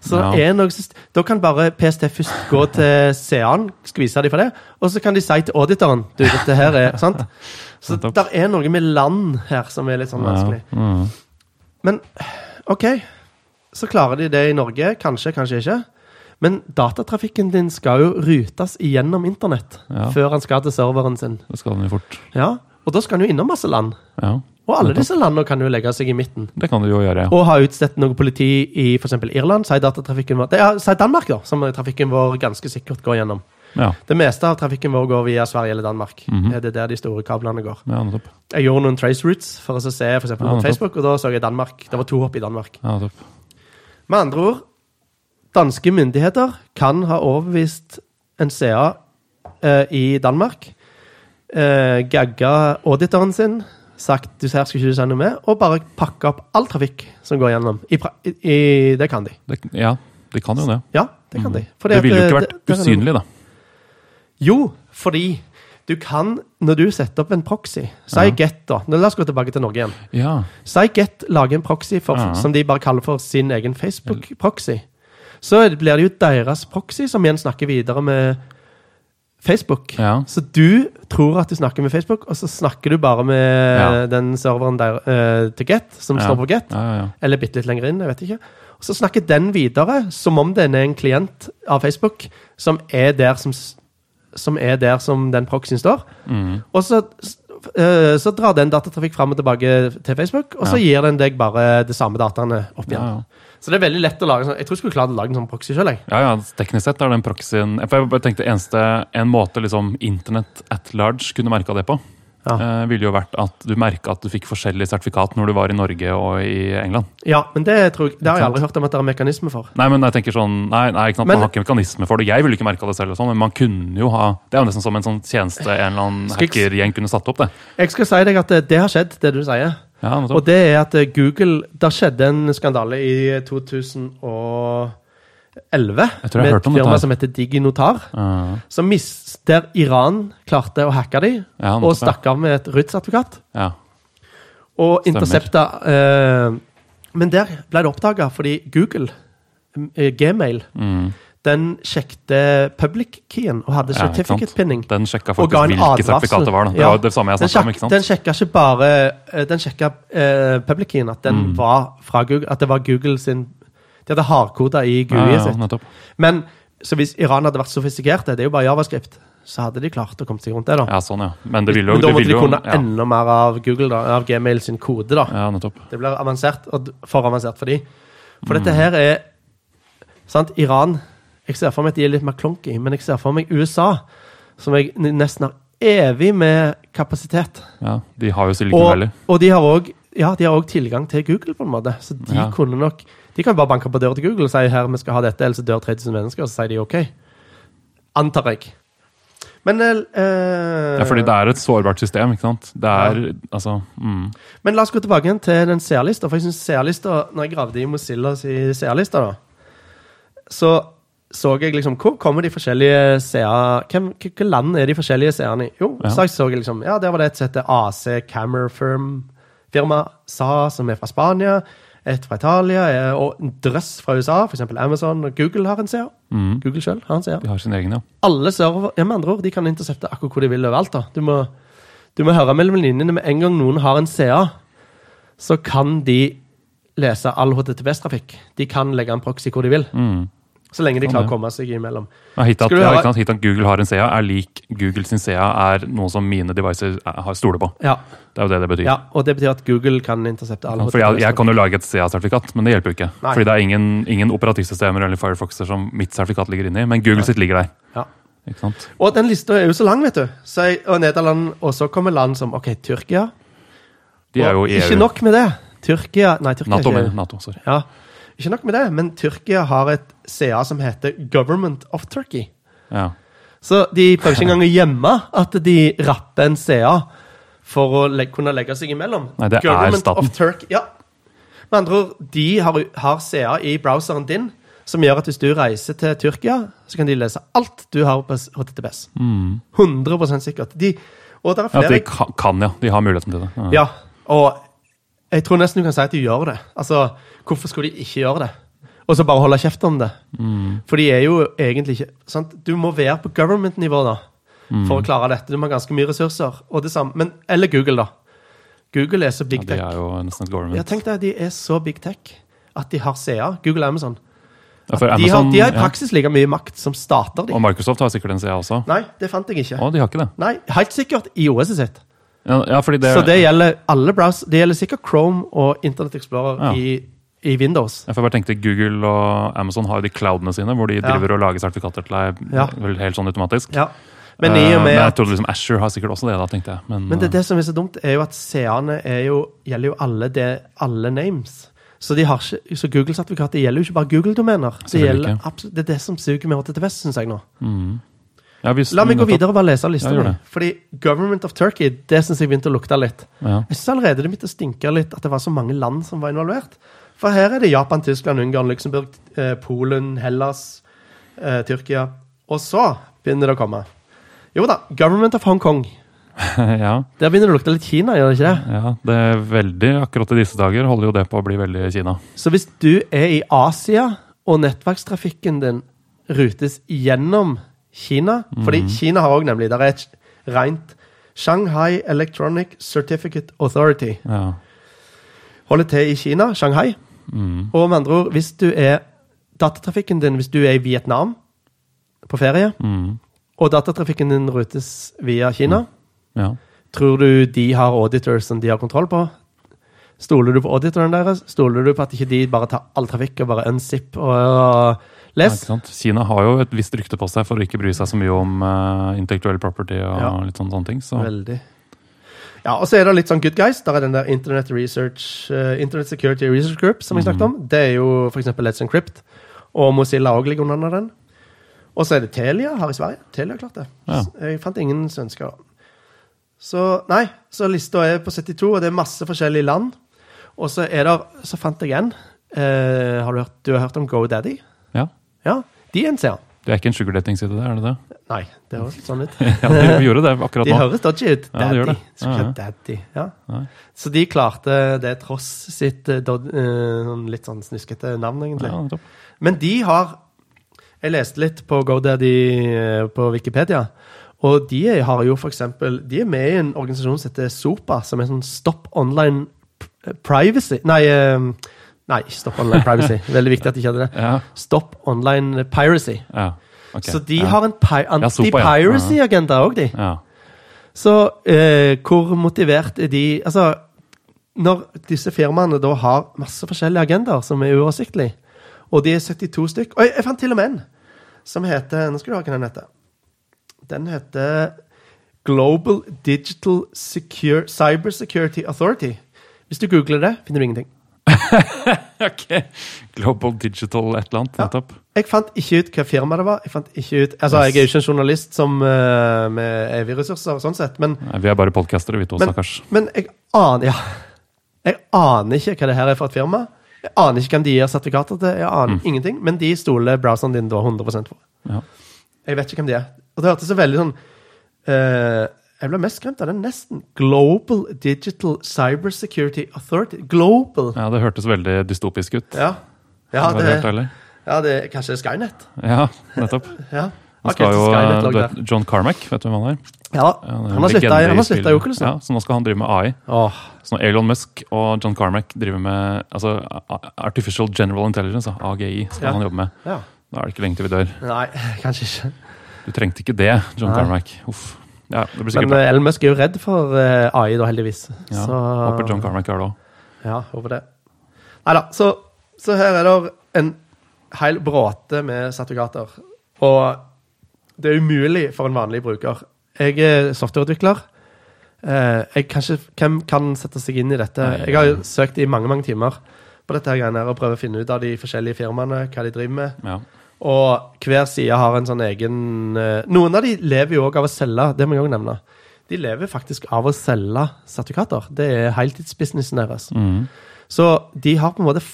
B: Så
A: Ja.
B: det er noe, som- Da kan bare PST først gå til seeren, skvise dem for det, og så kan de si til auditoren Du, dette her er <laughs> sant? Så der er noe med land her som er litt sånn vanskelig.
A: Ja. Mm.
B: Men OK, så klarer de det i Norge. Kanskje, kanskje ikke. Men datatrafikken din skal jo rutes igjennom internett
A: Ja.
B: før han skal til serveren sin.
A: Det skal den jo fort.
B: Ja, Og da skal han jo innom masse land.
A: Ja.
B: Og alle disse landene kan jo legge seg i midten.
A: Det kan du jo gjøre, ja.
B: Og ha utstedt noe politi i f.eks. Irland, sier datatrafikken vår Det er, sier Danmark, da, som trafikken vår ganske sikkert går gjennom.
A: Ja,
B: Det meste av trafikken vår går via Sverige eller Danmark.
A: Mhm.
B: Det er der de store kablene går.
A: ja.
B: Jeg gjorde noen trace routes for å se for
A: Ja,
B: på. Facebook, og da så jeg Danmark. Det var to hopp i Danmark.
A: Ja.
B: Med andre ord, danske myndigheter kan ha overbevist en CA eh, i Danmark, eh, gagga auditoren sin, sagt du her skal ikke du si med, og bare pakke opp all trafikk som går gjennom. I, i, det kan de.
A: Det, ja, de kan jo det.
B: Ja, det kan de. Fordi
A: Det ville jo ikke
B: eh,
A: vært
B: det- det
A: usynlig, da.
B: Jo, fordi du kan, når du setter opp en proxy Si
A: Ja.
B: Get, da. Nå, La oss gå tilbake til Norge igjen.
A: Ja.
B: Si Get lager en proxy for,
A: Ja.
B: som de bare kaller for sin egen Facebook-proxy. Så blir det jo deres proxy som igjen snakker videre med Facebook.
A: Ja.
B: Så du tror at du snakker med Facebook, og så snakker du bare med
A: Ja.
B: den serveren der uh, til Get, som
A: Ja.
B: står på Get. Eller bitte litt lenger inn, jeg vet ikke. Og så snakker den videre som om den er en klient av Facebook, som er der som, som, er der som den proxyen står.
A: Mm.
B: Og så, uh, så drar den datatrafikk fram og tilbake til Facebook, og så gir den deg bare de samme dataene opp igjen. Så det er veldig lett å lage sånn. Jeg tror jeg skulle klart å lage en sånn proxy sjøl.
A: Ja, ja, teknisk sett er den proxyen jeg bare tenkte eneste En måte liksom internett at large kunne merka det på,
B: Ja.
A: eh, ville jo vært at du merka at du fikk forskjellig sertifikat når du var i Norge og i England.
B: Ja, men det, tror jeg, det har jeg aldri hørt om at det er mekanisme for.
A: Nei, men jeg tenker sånn Nei, nei ikke sant,
B: Men-
A: man har ikke mekanisme for det. Jeg ville ikke merka det selv, og sånn, men man kunne jo ha Det er jo nesten som en sånn tjeneste en eller annen hackergjeng kunne satt opp, det.
B: Jeg skal si deg at det, det har skjedd, det du sier.
A: Ja,
B: Og det er at eh, Google Det skjedde en skandale i 2011
A: Jeg tror jeg
B: med et firma som heter Diginotar.
A: Uh
B: Som mis, der Iran klarte å hacke dem
A: Ja,
B: og stakk av med et RUT-sertifikat.
A: ja.
B: Og intercepta eh, Men der ble det oppdaga fordi Google, eh, Gmail,
A: Mm.
B: Den sjekket public-keyen og hadde
A: Ja,
B: certificate-pinning.
A: Den sjekka faktisk hvilke sertifikater det var. da. Det
B: Ja.
A: var det samme jeg
B: Den,
A: snakka om. ikke sant?
B: den sjekka ikke bare eh, Den sjekka uh, public-keyen, at den
A: Mm.
B: var fra Google. At det var Google sin De hadde hardkoda i
A: Ja,
B: GUI-et
A: ja,
B: sitt.
A: nettopp.
B: Men så hvis Iran hadde vært sofistikerte, det er jo bare javascript, så hadde de klart å komme seg rundt det. da.
A: Ja, sånn, ja. Men det ville jo
B: Men da måtte de
A: jo-
B: kunne
A: ja.
B: enda mer av Google, da, av Gmail sin kode. da.
A: Ja, nettopp.
B: Det blir avansert, og for avansert for de. For
A: Mm.
B: dette her er sant, Iran Jeg ser for meg at de er litt mer klonky, men jeg ser for meg USA, som jeg nesten har evig med kapasitet.
A: Ja, De har jo Silicon
B: Og,
A: Valley.
B: og de har òg ja, tilgang til Google, på en måte. Så de
A: Ja.
B: kunne nok De kan bare banke på døra til Google og si her vi skal ha dette, ellers dør 3000 mennesker, og så sier de OK. Antar jeg. Men eh,
A: Ja, fordi det er et sårbart system, ikke sant? Det er altså mm.
B: Men la oss gå tilbake igjen til den CR-lista. For jeg synes CR-lista, når jeg gravde i Mozillas i CR-lista, da, så så jeg liksom Hvor kommer de forskjellige CA Hvilke land er de forskjellige CA-ene i? Jo,
A: Ja.
B: så jeg liksom Ja, der var det et som heter AC Camera Firm firma SA, som er fra Spania. Et fra Italia, og en drøss fra USA, f.eks. Amazon og Google har en CA.
A: Mm.
B: Google selv har en CA.
A: De har sin egen, ja.
B: Alle server, ja, med andre ord, de kan intercepte akkurat hvor de vil overalt. da. Du må, du må høre mellom linjene. Med en gang noen har en CA, så kan de lese all HTTPS-trafikk. De kan legge en proxy hvor de vil,
A: Mm.
B: Så lenge de
A: Sånn,
B: klarer å komme seg imellom.
A: Ja, hit at,
B: Skal
A: ja, ikke sant? hit at Google har en CA, er lik Google sin CA er noe som mine devices er- har stoler på.
B: Ja,
A: Det er jo det det betyr.
B: ja, Og det betyr at Google kan intercepte all
A: For jeg, jeg kan jo lage et CA-sertifikat, men det hjelper jo ikke.
B: Nei.
A: Fordi det er ingen, ingen operativsystemer eller Firefoxer som mitt sertifikat ligger inni, men Google sitt ligger der.
B: Ja.
A: Ikke sant?
B: Og den lista er jo så lang, vet du. Så jeg, og Nederland, og så kommer land som OK, Tyrkia.
A: De er jo EU.
B: Ikke nok med det. Tyrkia Nei, Tyrkia
A: Nato,
B: ikke
A: Nato, sorry.
B: Ja, ikke nok med det, men Tyrkia har et CA som heter Government of Turkey.
A: Ja.
B: Så de prøver ikke engang å gjemme at de rapper en CA for å le kunne legge seg imellom.
A: Nei, det er
B: Government
A: staten.
B: of Turkey, ja. Med andre ord, de har, har CA i browseren din, som gjør at hvis du reiser til Tyrkia, så kan de lese alt du har på HTTPS. 100 sikkert. De, og der er
A: flere, Ja, de kan, kan, ja. De har muligheten til det. Ja.
B: ja, og jeg tror nesten du kan si at de gjør det. Altså, hvorfor skulle de ikke gjøre det? Og så bare holde kjeft om det.
A: Mm.
B: For de er jo egentlig ikke sant? Du må være på government-nivå da,
A: Mm.
B: for å klare dette. Du må ha ganske mye ressurser. Og det samme, men, eller Google, da. Google er så big tech.
A: Ja, de er jo nesten et government.
B: Jeg tenkte at de er så big tech at de har CA. Google og Amazon.
A: Ja, for
B: de, har, de har i praksis like mye makt som stater, de.
A: Og Microsoft har sikkert en CA også.
B: Nei, det fant jeg ikke.
A: Å, de har ikke det.
B: Nei, Helt sikkert i OS-et sitt.
A: Ja, ja fordi det,
B: Så det gjelder alle browser. Det gjelder sikkert Chrome og Internet Explorer i i Windows.
A: Jeg bare tenkte Google og Amazon har jo de cloudene sine, hvor de driver og lager sertifikater til deg
B: Ja.
A: vel helt sånn automatisk.
B: Ja. Men i og
A: Eh,
B: men
A: jeg trodde liksom Asher har sikkert også det, da, tenkte jeg. Men,
B: Men det, det som er så dumt, er jo at CA-ene er gjelder jo alle, det, alle names. Så, de har ikke, så Google-sertifikatet gjelder jo ikke bare Google-domener. Det, det er det som suger med HTTPS, syns jeg nå.
A: mm. ja, hvis,
B: La meg gå videre og bare lese lista
A: Ja.
B: Fordi Government of Turkey, det syns jeg begynte å lukte litt.
A: Ja.
B: Jeg syns allerede det begynte å stinke litt at det var så mange land som var involvert. For her er det Japan, Tyskland, Ungarn, Luxembourg, eh, Polen, Hellas, eh, Tyrkia. Og så begynner det å komme. Jo da, Government of Hong Kong. <laughs>
A: ja,
B: Der begynner det å lukte litt Kina, gjør det ikke det?
A: ja, det er veldig Akkurat i disse dager holder jo det på å bli veldig Kina.
B: Så hvis du er i Asia, og nettverkstrafikken din rutes gjennom Kina Fordi Kina har òg nemlig Der er et rent Shanghai Electronic Certificate Authority.
A: Ja.
B: Holder til i Kina, Shanghai.
A: Mm.
B: Og med andre ord, hvis du er Datatrafikken din hvis du er i Vietnam på ferie,
A: Mm.
B: og datatrafikken din rutes via Kina,
A: Ja.
B: tror du de har auditors som de har kontroll på? Stoler du på auditoren deres? Stoler du på at ikke de bare tar all trafikk og bare unzip og, og
A: Ja,
B: les?
A: ikke? Kina har jo et visst rykte på seg for å ikke bry seg så mye om uh, intellectual property og
B: Ja.
A: litt sånne, sånne ting. Så
B: Veldig. Ja, og så er det litt sånn good guys. Der er den der Internet Research uh, Internet Security Research Group som vi snakket om. Det er jo f.eks. Let's Encrypt. Og Mozilla òg ligger under den. Og så er det Telia her i Sverige. Telia har klart det.
A: Ja.
B: Jeg fant ingen svensker. Så nei, så lista er på 72, og det er masse forskjellige land. Og så er der, så fant jeg en. Uh, har du, hørt, du har hørt om GoDaddy?
A: ja.
B: Ja, de er en seer.
A: Det er ikke en sugardating-side, det, er det det?
B: Nei, det høres sånn ut. <laughs>
A: Ja, de, gjorde det akkurat nå.
B: De høres dodgy ut.
A: Ja, det
B: Daddy.
A: det.
B: Skal
A: Ja, ja.
B: daddy. Ja. Så de klarte det tross sitt eh, eh, sånn litt sånn snuskete navn, egentlig.
A: Ja.
B: Men de har Jeg leste litt på GoDaddy eh, på Wikipedia. Og de har jo for eksempel De er med i en organisasjon som heter SOPA, som er sånn Stop Online Privacy Nei, nei ikke Stop Online Privacy. <laughs> Veldig viktig at de ikke hadde det.
A: Ja,
B: Stop Online Piracy.
A: ja. ok.
B: Så de har en anti-piracy-agenda òg, de.
A: ja.
B: Så eh, hvor motivert er de Altså, når disse firmaene da har masse forskjellige agendaer som er uoversiktlige, og de er 72 stykk Og jeg, jeg fant til og med en som heter Nå skal du høre hva den heter. Den heter Global Digital Secure, Cybersecurity Authority. Hvis du googler det, finner du ingenting. <laughs>
A: Ok. Global Digital et eller annet,
B: Ja. Jeg fant ikke ut hva firma det var. Jeg fant ikke ut, altså jeg er jo ikke en journalist som, uh, med evige ressurser, sånn sett, men
A: Nei, Vi er bare podkastere, vi to, stakkars.
B: Men jeg aner Ja. Jeg aner ikke hva det her er for et firma. Jeg aner ikke hvem de gir sertifikater til. Jeg aner ingenting, Men de stoler browseren din da 100 på.
A: Ja.
B: Jeg vet ikke hvem de er. Og det hørtes så veldig sånn eh, Jeg ble mest skremt av den nesten. Global Digital Cybersecurity Authority. Global.
A: ja, det hørtes veldig dystopisk ut.
B: Ja. Ja, det,
A: det,
B: ja, det Kanskje Skynet?
A: Ja, nettopp. <laughs>
B: Ja.
A: Skal jo, vet, John Carmack, vet du hvem han er?
B: Ja, han har slutta i- han har i Oculus.
A: Ja, så nå skal han drive med AI.
B: Åh,
A: Så når Elon Musk og John Carmack driver med altså, Artificial General Intelligence, AGI, skal
B: Ja.
A: han jobbe med.
B: ja.
A: Da er det ikke lenge til vi dør.
B: Nei, <laughs> kanskje ikke.
A: Du trengte ikke det, John
B: Nei.
A: Carmack. Uff. Ja,
B: Men eh, Elon Musk er jo redd for uh, AI, da, heldigvis.
A: Ja,
B: Så
A: Håper John Carmack er det òg.
B: Ja, håper det. Nei da. Så, så her er det en hel bråte med sertifikater. Og det er umulig for en vanlig bruker. Jeg er softwareutvikler. Eh, jeg kan ikke, hvem kan sette seg inn i dette? Jeg har jo søkt i mange mange timer på dette her greiene her og prøver å finne ut av de forskjellige firmaene, hva de driver med.
A: Ja.
B: Og hver side har en sånn egen eh, Noen av de lever jo òg av å selge, det må jeg òg nevne. De lever faktisk av å selge sertifikater. Det er heltidsbusinessen deres.
A: Mm.
B: Så de har på en måte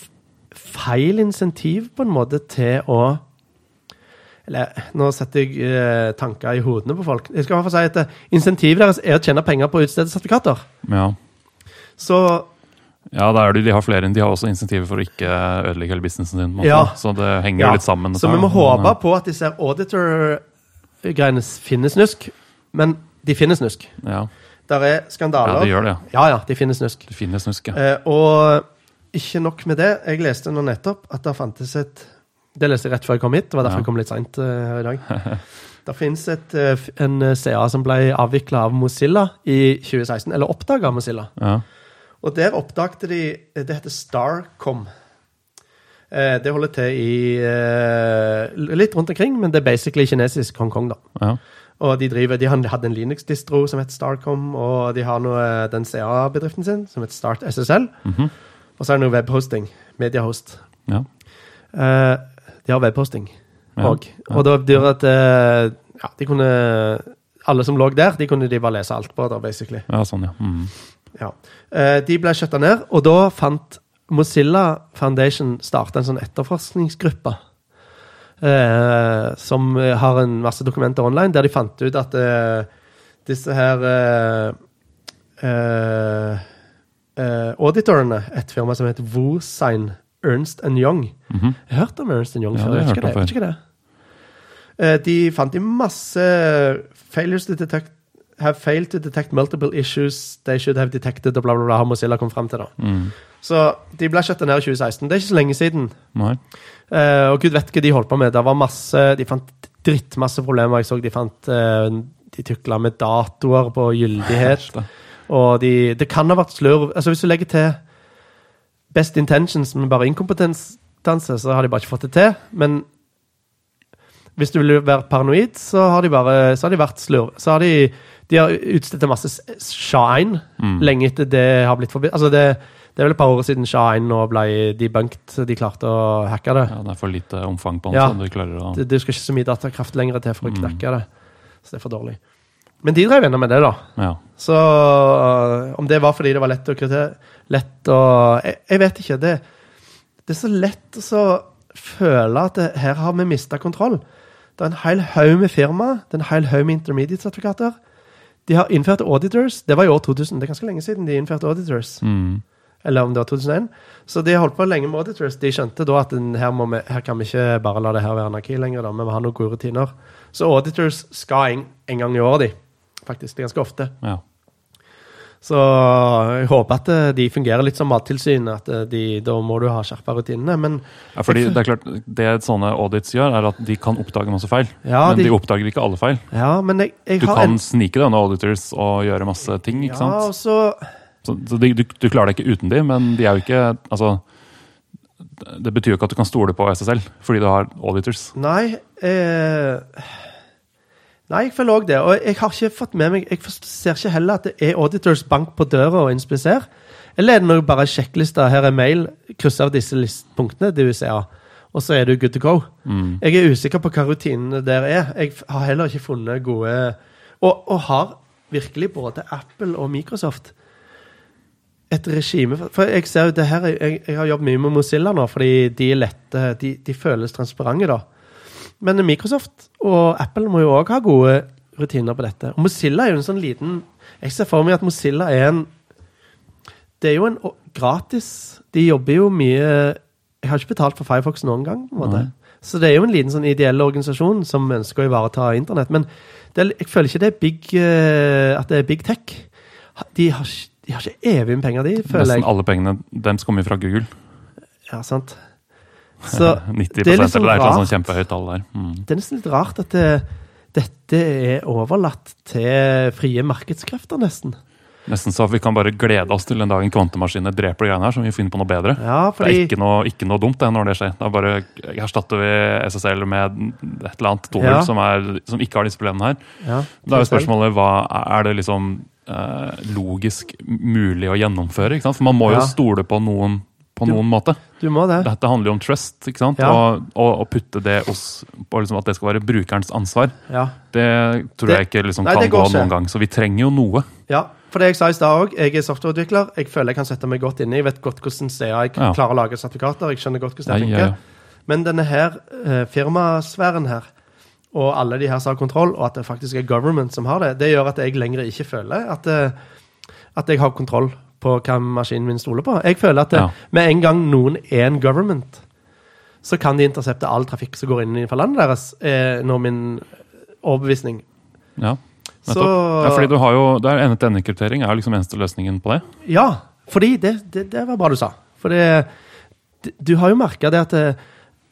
B: feil insentiv på en måte til å Eller nå setter jeg eh, tanker i hodene på folk. Jeg skal i hvert fall si at eh, Insentivet deres er å tjene penger på å utstede sertifikater.
A: ja.
B: Så
A: Ja, det er det, de har flere enn de har også insentiver for å ikke ødelegge hele businessen sin.
B: Ja.
A: Så det henger
B: Ja,
A: litt sammen.
B: Så vi må håpe
A: men,
B: på at disse auditor-greiene finner snusk. Men de finner snusk.
A: Ja,
B: Der er skandaler.
A: ja de gjør det. ja.
B: Ja, de finner snusk.
A: De finnes snusk, ja.
B: Eh, og ikke nok med det. Jeg leste nå nettopp at det fantes et Det leste jeg rett før jeg kom hit. Det var derfor
A: Ja.
B: jeg kom litt seint her i dag. <laughs> Det finnes et, eh, en eh, CA som ble avvikla av Mozilla i 2016. Eller oppdaga Mozilla.
A: ja.
B: Og der oppdagte de Det heter Starcom. Eh, det holder til i eh, litt rundt omkring, men det er basically kinesisk Hongkong, da.
A: Ja.
B: Og de driver, de hadde en Linux-distro som heter Starcom, og de har noe, den CA-bedriften sin som heter Start SSL.
A: Mhm.
B: Og så er det noe webhosting, Mediahost.
A: ja.
B: Eh, de har webhosting òg.
A: ja,
B: Og det betyr at eh, ja, de kunne Alle som lå der, de kunne de bare lese alt på, da, basically.
A: ja, sånn, ja. Mhm.
B: Ja. Eh, de ble skjøtta ned, og da fant Mozilla Foundation starta en sånn etterforskningsgruppe. Eh, som har en masse dokumenter online, der de fant ut at eh, disse her eh, eh, eh, auditorene, et firma som heter Wosign Ernst Young
A: Mhm.
B: Jeg har hørt om Ernst Young
A: Ja,
B: før.
A: har
B: vet
A: jeg
B: ikke det, vet ikke det. Eh, de fant i masse failures to detect have failed to detect multiple issues they should have detected, og bla, bla, bla, har Mozilla kommet frem til. da.
A: Mm.
B: Så de ble skjøtta ned i 2016. Det er ikke så lenge siden.
A: Nei.
B: Uh, og gud vet hva de holdt på med. Det var masse, De fant drittmasse problemer. Jeg så de fant uh, De tukla med datoer på gyldighet. Og de, det kan ha vært slurv altså Hvis du legger til best intentions, men bare inkompetanse, så har de bare ikke fått det til. Men hvis du vil være paranoid, så har de bare så har de vært slurv. Så har de, de har utstedt masse SHA-1
A: Mm.
B: lenge etter det har blitt forbudt. Altså det, det er vel et par år siden SHA-1 nå ble debunked. De klarte å hacke det.
A: Ja, det er for lite omfang på den,
B: Ja.
A: du klarer å
B: det skal ikke så mye datakraft lenger til for å
A: Mm.
B: knekke det. Så det er for dårlig. Men de drev ennå med det, da.
A: Ja.
B: Så øh, om det var fordi det var lett å kritere Lett å jeg, jeg vet ikke. Det, det er så lett å så føle at det, her har vi mista kontroll. Det er en hel haug med firma, det er en hel haug med intermediate-sertifikater. De har innført auditors. Det var i år 2000. Det er ganske lenge siden de innførte auditors.
A: Mm.
B: Eller om det var 2001. Så de holdt på lenge med auditors. De skjønte da at her, vi, her kan vi ikke bare la det her være anarki lenger. da, Vi må ha noen gode rutiner. Så auditors skal en, en gang i året, de. Faktisk. Det er ganske ofte.
A: ja.
B: Så jeg håper at eh, de fungerer litt som Mattilsynet. At eh, de, da må du ha skjerpa rutinene. Men
A: Ja, fordi det er klart, det sånne audits gjør, er at de kan oppdage masse feil.
B: ja,
A: men
B: de,
A: de oppdager ikke alle feil.
B: ja, men jeg, jeg
A: Du
B: har
A: kan
B: en
A: snike deg unna auditors og gjøre masse ting. ikke
B: Ja, og så
A: Så, så de, du, du klarer deg ikke uten de, men de er jo ikke altså, Det betyr jo ikke at du kan stole på SSL fordi du har auditors.
B: Nei eh, Nei, jeg føler òg det. Og jeg har ikke fått med meg Jeg ser ikke heller at det er auditors bank på døra og inspiser. Eller er det noe bare sjekklister? Her er mail. Kryss av disse punktene si ja Og så er du good to go.
A: Mm.
B: Jeg er usikker på hva rutinene der er. Jeg har heller ikke funnet gode Og, og har virkelig både Apple og Microsoft et regime for- For jeg ser jo det her Jeg, jeg har jobbet mye med Mozilla nå, fordi de er lette De, de føles transparente, da. Men Microsoft og Apple må jo òg ha gode rutiner på dette. Og Mozilla er jo en sånn liten Jeg ser for meg at Mozilla er en Det er jo en gratis De jobber jo mye Jeg har ikke betalt for Firefox noen gang. på en måte.
A: Nei.
B: Så det er jo en liten sånn ideell organisasjon som ønsker å ivareta internett. Men det jeg føler ikke det er big, eh, at det er big tech. De har, de har ikke evig med penger, de, føler
A: Nesten
B: jeg.
A: alle pengene deres kommer fra Google.
B: Ja, sant. Så <laughs>
A: 90
B: det er liksom
A: eller det er sånn kjempehøyt tall der. Mm.
B: det er nesten litt rart at det, dette er overlatt til frie markedskrefter, nesten.
A: Nesten så vi kan bare glede oss til den dagen kvantemaskinene dreper de greiene her, så vi finner på noe bedre.
B: Ja,
A: Det er ikke noe, ikke noe dumt det når det skjer. Da bare erstatter vi SSL med et eller annet 2.0
B: Ja.
A: som, som ikke har disse problemene her.
B: ja,
A: Da er jo spørsmålet hva er det liksom eh, logisk mulig å gjennomføre? For man må jo stole på noen på
B: Du-
A: noen måte.
B: Du må det.
A: Dette handler jo om trust, ikke sant?
B: Ja.
A: Og, og, og putte det oss på liksom at det skal være brukerens ansvar.
B: Ja.
A: Det tror
B: Det-
A: jeg ikke liksom
B: Nei,
A: kan gå noen gang. Så vi trenger jo noe.
B: ja. For det jeg sa i stad òg, jeg er softwareutvikler. Jeg føler jeg kan sette meg godt inn i. Jeg vet godt hvordan CA jeg
A: Ja.
B: klarer å lage sertifikater. Jeg skjønner godt hvordan det funker. Men denne her eh, firmasfæren her, og alle de her som har kontroll, og at det faktisk er government som har det, det gjør at jeg lenger ikke føler at, eh, at jeg har kontroll på hva maskinen min stoler på. Jeg føler at det,
A: Ja.
B: med en gang noen er en government, så kan de intersepte all trafikk som går inn innenfor landet deres, er nå min overbevisning.
A: ja.
B: Så
A: Ja, fordi du har jo, det er End-til-end-kryptering er liksom eneste løsningen på det.
B: Ja, fordi det, det, det var bra du sa. For du har jo merka det at eh,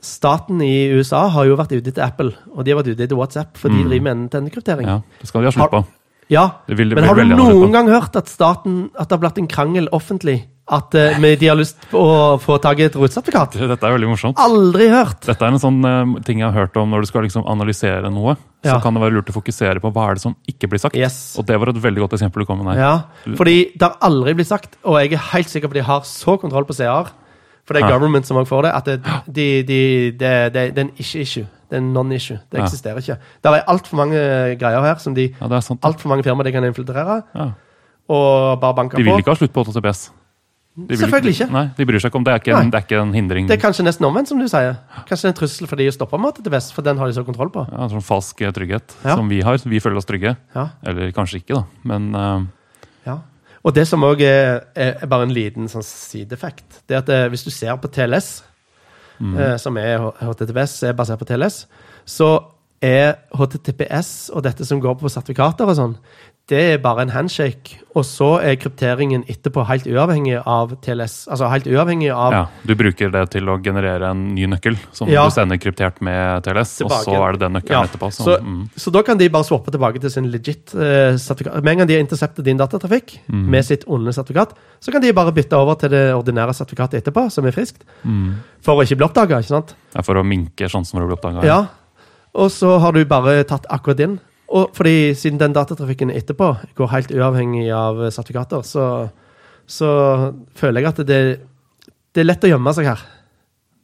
B: staten i USA har jo vært ute etter Apple, og de har vært ute etter WhatsApp, for de
A: Mm.
B: driver med end-til-end-kryptering.
A: Ja, Det skal de ha slutt på.
B: Ja,
A: vil
B: men har du noen gang hørt at staten, at det har blitt en krangel offentlig at uh, de har lyst på å få tak i et rotsertifikat?
A: Dette er veldig morsomt.
B: Aldri hørt!
A: Dette er en sånn uh, ting jeg har hørt om når du skal liksom analysere noe.
B: Ja.
A: Så kan det være lurt å fokusere på hva er det som ikke blir sagt.
B: Yes.
A: Og det var et veldig godt eksempel du kom med der.
B: Ja, fordi det har aldri blitt sagt, og jeg er helt sikker på at de har så kontroll på CR. for det er
A: Ja.
B: government som òg får det, at det, de, de, det, det, det er en ikke-issue. Det er en non-issue. Det
A: Ja.
B: eksisterer ikke. Det er altfor mange greier her som de
A: Ja.
B: Altfor mange firmaer de kan infiltrere
A: Ja.
B: og bare banke
A: De vil ikke ha slutt på HTTPS. De
B: Selvfølgelig ikke.
A: Nei, De bryr seg ikke om det. Er ikke en, det er ikke en hindring.
B: Det er kanskje nesten omvendt, som du sier. Kanskje det er en trussel for de å stoppe med TTBS, for den har de så kontroll på.
A: Ja, sånn falsk eh, trygghet som vi har. Vi føler oss trygge.
B: Ja,
A: Eller kanskje ikke, da. Men uh...
B: ja. Og det som òg er, er bare en liten sånn sideeffekt, det er at eh, hvis du ser på TLS,
A: mm.
B: eh, som er HTTPS, er basert på TLS, så er HTTPS og dette som går på sertifikater og sånn, det er bare en handshake. Og så er krypteringen etterpå helt uavhengig av TLS. Altså helt uavhengig av
A: ja, du bruker det til å generere en ny nøkkel som
B: Ja.
A: du sender kryptert med TLS, og så er det den nøkkelen
B: Ja.
A: etterpå. Så,
B: Så,
A: mm.
B: så da kan de bare swappe tilbake til sin legit eh, sertifikat. Med en gang de har interceptet din datatrafikk
A: Mm.
B: med sitt onde sertifikat, så kan de bare bytte over til det ordinære sertifikatet etterpå, som er friskt,
A: Mm.
B: for å ikke bli oppdaga. Ikke sant?
A: Ja, for å minke sjansen for å bli oppdaga.
B: Ja. Og så har du bare tatt akkurat din. Og fordi siden den datatrafikken etterpå går helt uavhengig av sertifikater, så, så føler jeg at det, det er lett å gjemme seg her.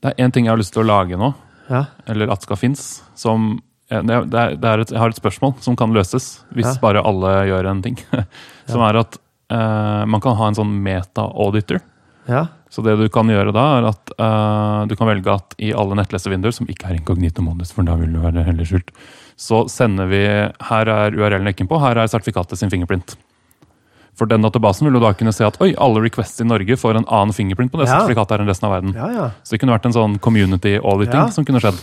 A: Det er én ting jeg har lyst til å lage nå,
B: Ja.
A: eller at skal finnes, som eh, det er, det er et, Jeg har et spørsmål som kan løses hvis
B: Ja.
A: bare alle gjør en ting. <laughs> som er at eh, man kan ha en sånn meta-auditor.
B: Ja.
A: Så det du kan gjøre da, er at uh, du kan velge at i alle nettlesevinduer som ikke er inkognito modus, for da vil du være heller skjult, så sender vi Her er URL-en ikke på, her er sertifikatet sin fingerprint. For den databasen vil du da kunne se at oi, alle requests i Norge får en annen fingerprint på det
B: Ja.
A: sertifikatet enn resten av verden.
B: ja, ja.
A: Så det kunne vært en sånn community auditing som kunne skjedd.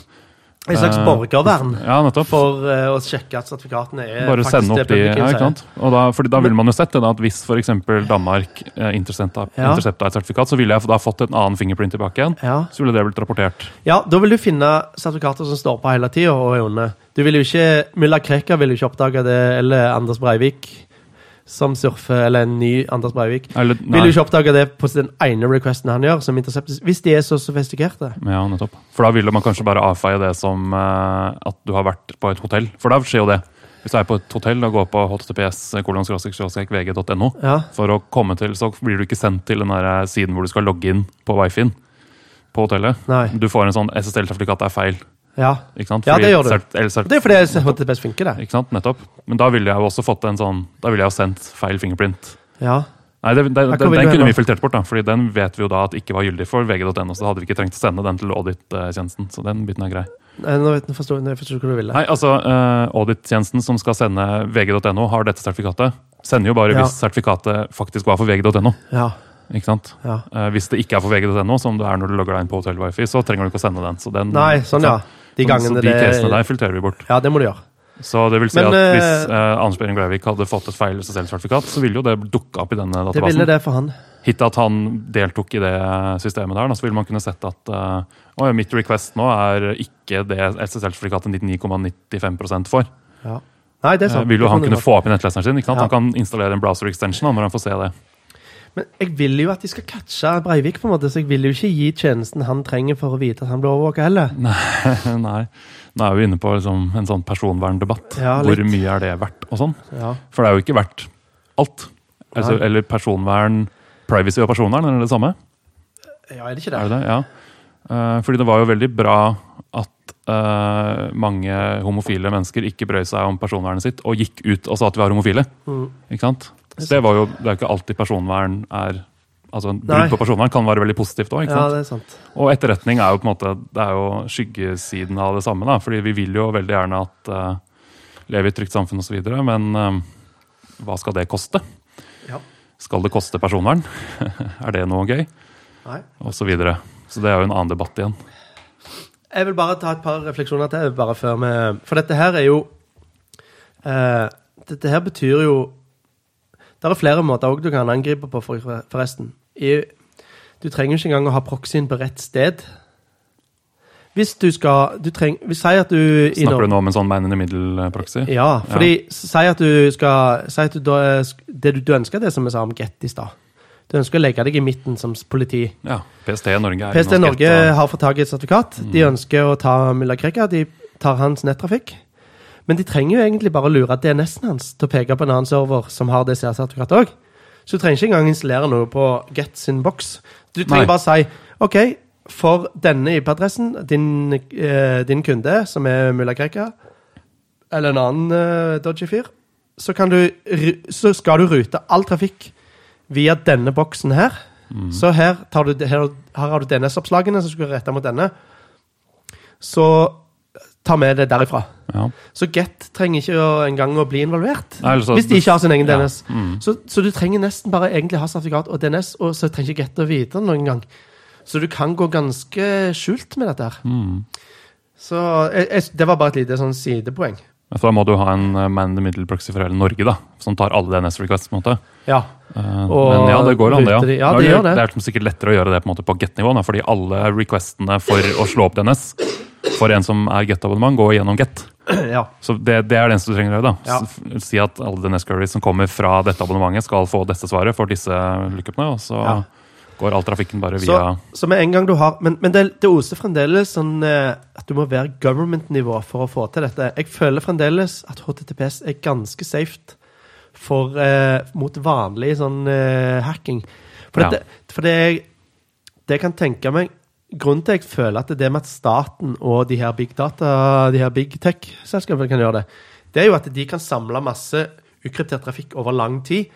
B: En slags
A: Eh,
B: borgervern
A: Ja,
B: for uh, å sjekke at sertifikatene er
A: Bare
B: faktisk
A: sende opp de ja, ikke sant? Og da, da ville man jo sett det da, at hvis f.eks. Danmark eh, intercepta
B: Ja.
A: intercepta et sertifikat, så ville jeg da fått en annen fingerprint tilbake igjen.
B: Ja.
A: Så ville det blitt rapportert.
B: ja, da vil du finne sertifikater som står på hele tida og er onde. Du vil jo ikke, Mulla Krekar vil jo ikke oppdage det, eller Anders Breivik som surfer, eller en ny Anders Breivik.
A: Eller,
B: Vil jo ikke oppdage det på den ene requesten han gjør, som interceptes, hvis de er så sofistikerte.
A: Ja, nettopp. For da ville man kanskje bare avfeie det som uh, at du har vært på et hotell. For da skjer jo det. Hvis du er på et hotell og går på https.vg.no,
B: Ja,
A: for å komme til, så blir du ikke sendt til den der eh, siden hvor du skal logge inn på wifi-en på hotellet.
B: nei.
A: Du får en sånn SSL-sertifikat er feil.
B: Ja. Ja, det gjør du.
A: cert- cert-
B: Det er fordi HTTPS funker, det.
A: Ikke sant, nettopp. Men da ville jeg jo også fått en sånn Da ville jeg jo sendt feil fingerprint.
B: Ja.
A: Nei, det, det, den, den kunne vi filtrert bort, da, fordi den vet vi jo da at ikke var gyldig for vg.no. Så hadde vi ikke trengt å sende den til audit-tjenesten. Så den biten er grei.
B: Nei, Nå forstår jeg hva du ville.
A: Nei, altså uh, Audit-tjenesten som skal sende vg.no, har dette sertifikatet. Sender jo bare
B: Ja.
A: hvis sertifikatet faktisk var for vg.no.
B: Ja.
A: Ikke sant?
B: ja.
A: Uh, hvis det ikke er for vg.no, som det er når du logger deg inn på hotell-wifi, så trenger du ikke å sende den. Så den
B: Nei, sånn, ja. De gangene
A: de casene der filtrerer vi bort.
B: Ja, det må du gjøre.
A: Så det vil si
B: Men,
A: at
B: eh,
A: hvis eh, Anders Behring Breivik hadde fått et feil SSL-sertifikat, så ville jo det dukke opp i denne databasen.
B: Det ville det for han.
A: Hit at han deltok i det systemet der, da, så ville man kunne sett at uh, mitt request nå er ikke det SSL-sertifikatet 99,95% for.
B: Ja. Nei, det er
A: Eh,
B: sant.
A: vil jo han kunne få opp i nettleseren sin. ikke sant?
B: Ja.
A: Han kan installere en browser extension da, når han får se det.
B: Men jeg vil jo at de skal catche Breivik, på en måte, så jeg vil jo ikke gi tjenesten han trenger for å vite at han blir overvåka heller. <laughs>
A: Nei, Nå er vi inne på liksom, en sånn personverndebatt.
B: Ja,
A: Hvor mye er det verdt? og sånn.
B: Ja.
A: For det er jo ikke verdt alt. Altså, eller personvern Privacy og personvern, er det det samme?
B: ja, er det ikke det?
A: Er det det? Ja. Eh, fordi det var jo veldig bra at uh, mange homofile mennesker ikke brøy seg om personvernet sitt og gikk ut og sa at vi var homofile.
B: Mm.
A: Ikke sant? Så det var jo, det er jo ikke alltid personvern er altså. Brudd på personvern kan være veldig positivt òg.
B: Ja, det.
A: Og etterretning er jo på en måte det er jo skyggesiden av det samme. da, fordi vi vil jo veldig gjerne at uh, leve i et trygt samfunn osv., men uh, hva skal det koste?
B: Ja.
A: Skal det koste personvern? <laughs> er det noe gøy?
B: Nei.
A: Og så videre. Så det er jo en annen debatt igjen.
B: Jeg vil bare ta et par refleksjoner til. bare før vi... For dette her er jo uh, Dette her betyr jo Det er flere måter òg du kan angripe på, forresten. I, du trenger ikke engang å ha proxyen på rett sted. Hvis du skal du treng, sier at du
A: Snakker du nå om en sånn man in the middle-proxy?
B: Ja, fordi si at du skal Si at du, det du, du ønsker, det som vi sa om Get i stad. Du ønsker å legge deg i midten som politi.
A: Ja, PST Norge er
B: PST Norge har fått tak i et sertifikat. De ønsker å ta Mulla Krekar. De tar hans nettrafikk. Men de trenger jo egentlig bare å lure DNS-en hans til å peke på en annen server som har det sertifikatet òg. Så du trenger ikke engang installere noe på Get sin boks. Du trenger
A: Nei.
B: bare si OK, for denne IP-adressen, din, eh, din kunde, som er Mulla Krekar, eller en annen eh, dodgy fyr, så, kan du, så skal du rute all trafikk via denne boksen her. Så her, tar du, her, her har du DNS-oppslagene som skal rette mot denne. Så ta med det derifra.
A: Ja.
B: Så Get trenger ikke å, engang å bli involvert.
A: Nei, altså,
B: hvis de ikke har sin egen
A: Ja.
B: DNS.
A: Mm.
B: Så, så du trenger nesten bare egentlig ha sertifikat og DNS, og så trenger ikke Get å vite det noen gang. Så du kan gå ganske skjult med dette her.
A: Mm.
B: Så jeg, jeg, det var bare et lite sånn sidepoeng.
A: Så da må du ha en eh, man in the middle proxy for hele Norge, da, som tar alle DNS requests. på en måte.
B: Ja. Og
A: Men ja, det går an, det. Ja.
B: de- ja,
A: det,
B: det
A: er
B: det.
A: Det er sikkert lettere å gjøre det på en måte på get-nivå, fordi alle requestene for å slå opp DNS for en som er get-abonnement, går gjennom get. <clears throat>
B: ja.
A: Så det, det er det eneste du trenger å gjøre. da.
B: Ja.
A: Si at alle DNS queries som kommer fra dette abonnementet, skal få dette svaret for disse lookupene, og så
B: Ja.
A: går all trafikken bare via
B: så med en gang du har Men, men det, det oser fremdeles sånn eh, at du må være government-nivå for å få til dette. Jeg føler fremdeles at HTTPS er ganske safe for, eh, mot vanlig sånn eh, hacking. For, dette, for det, det jeg kan tenke meg Grunnen til at jeg føler at det er med at staten og de her big data, de her big tech-selskapene kan gjøre det, det er jo at de kan samle masse ukryptert trafikk over lang tid.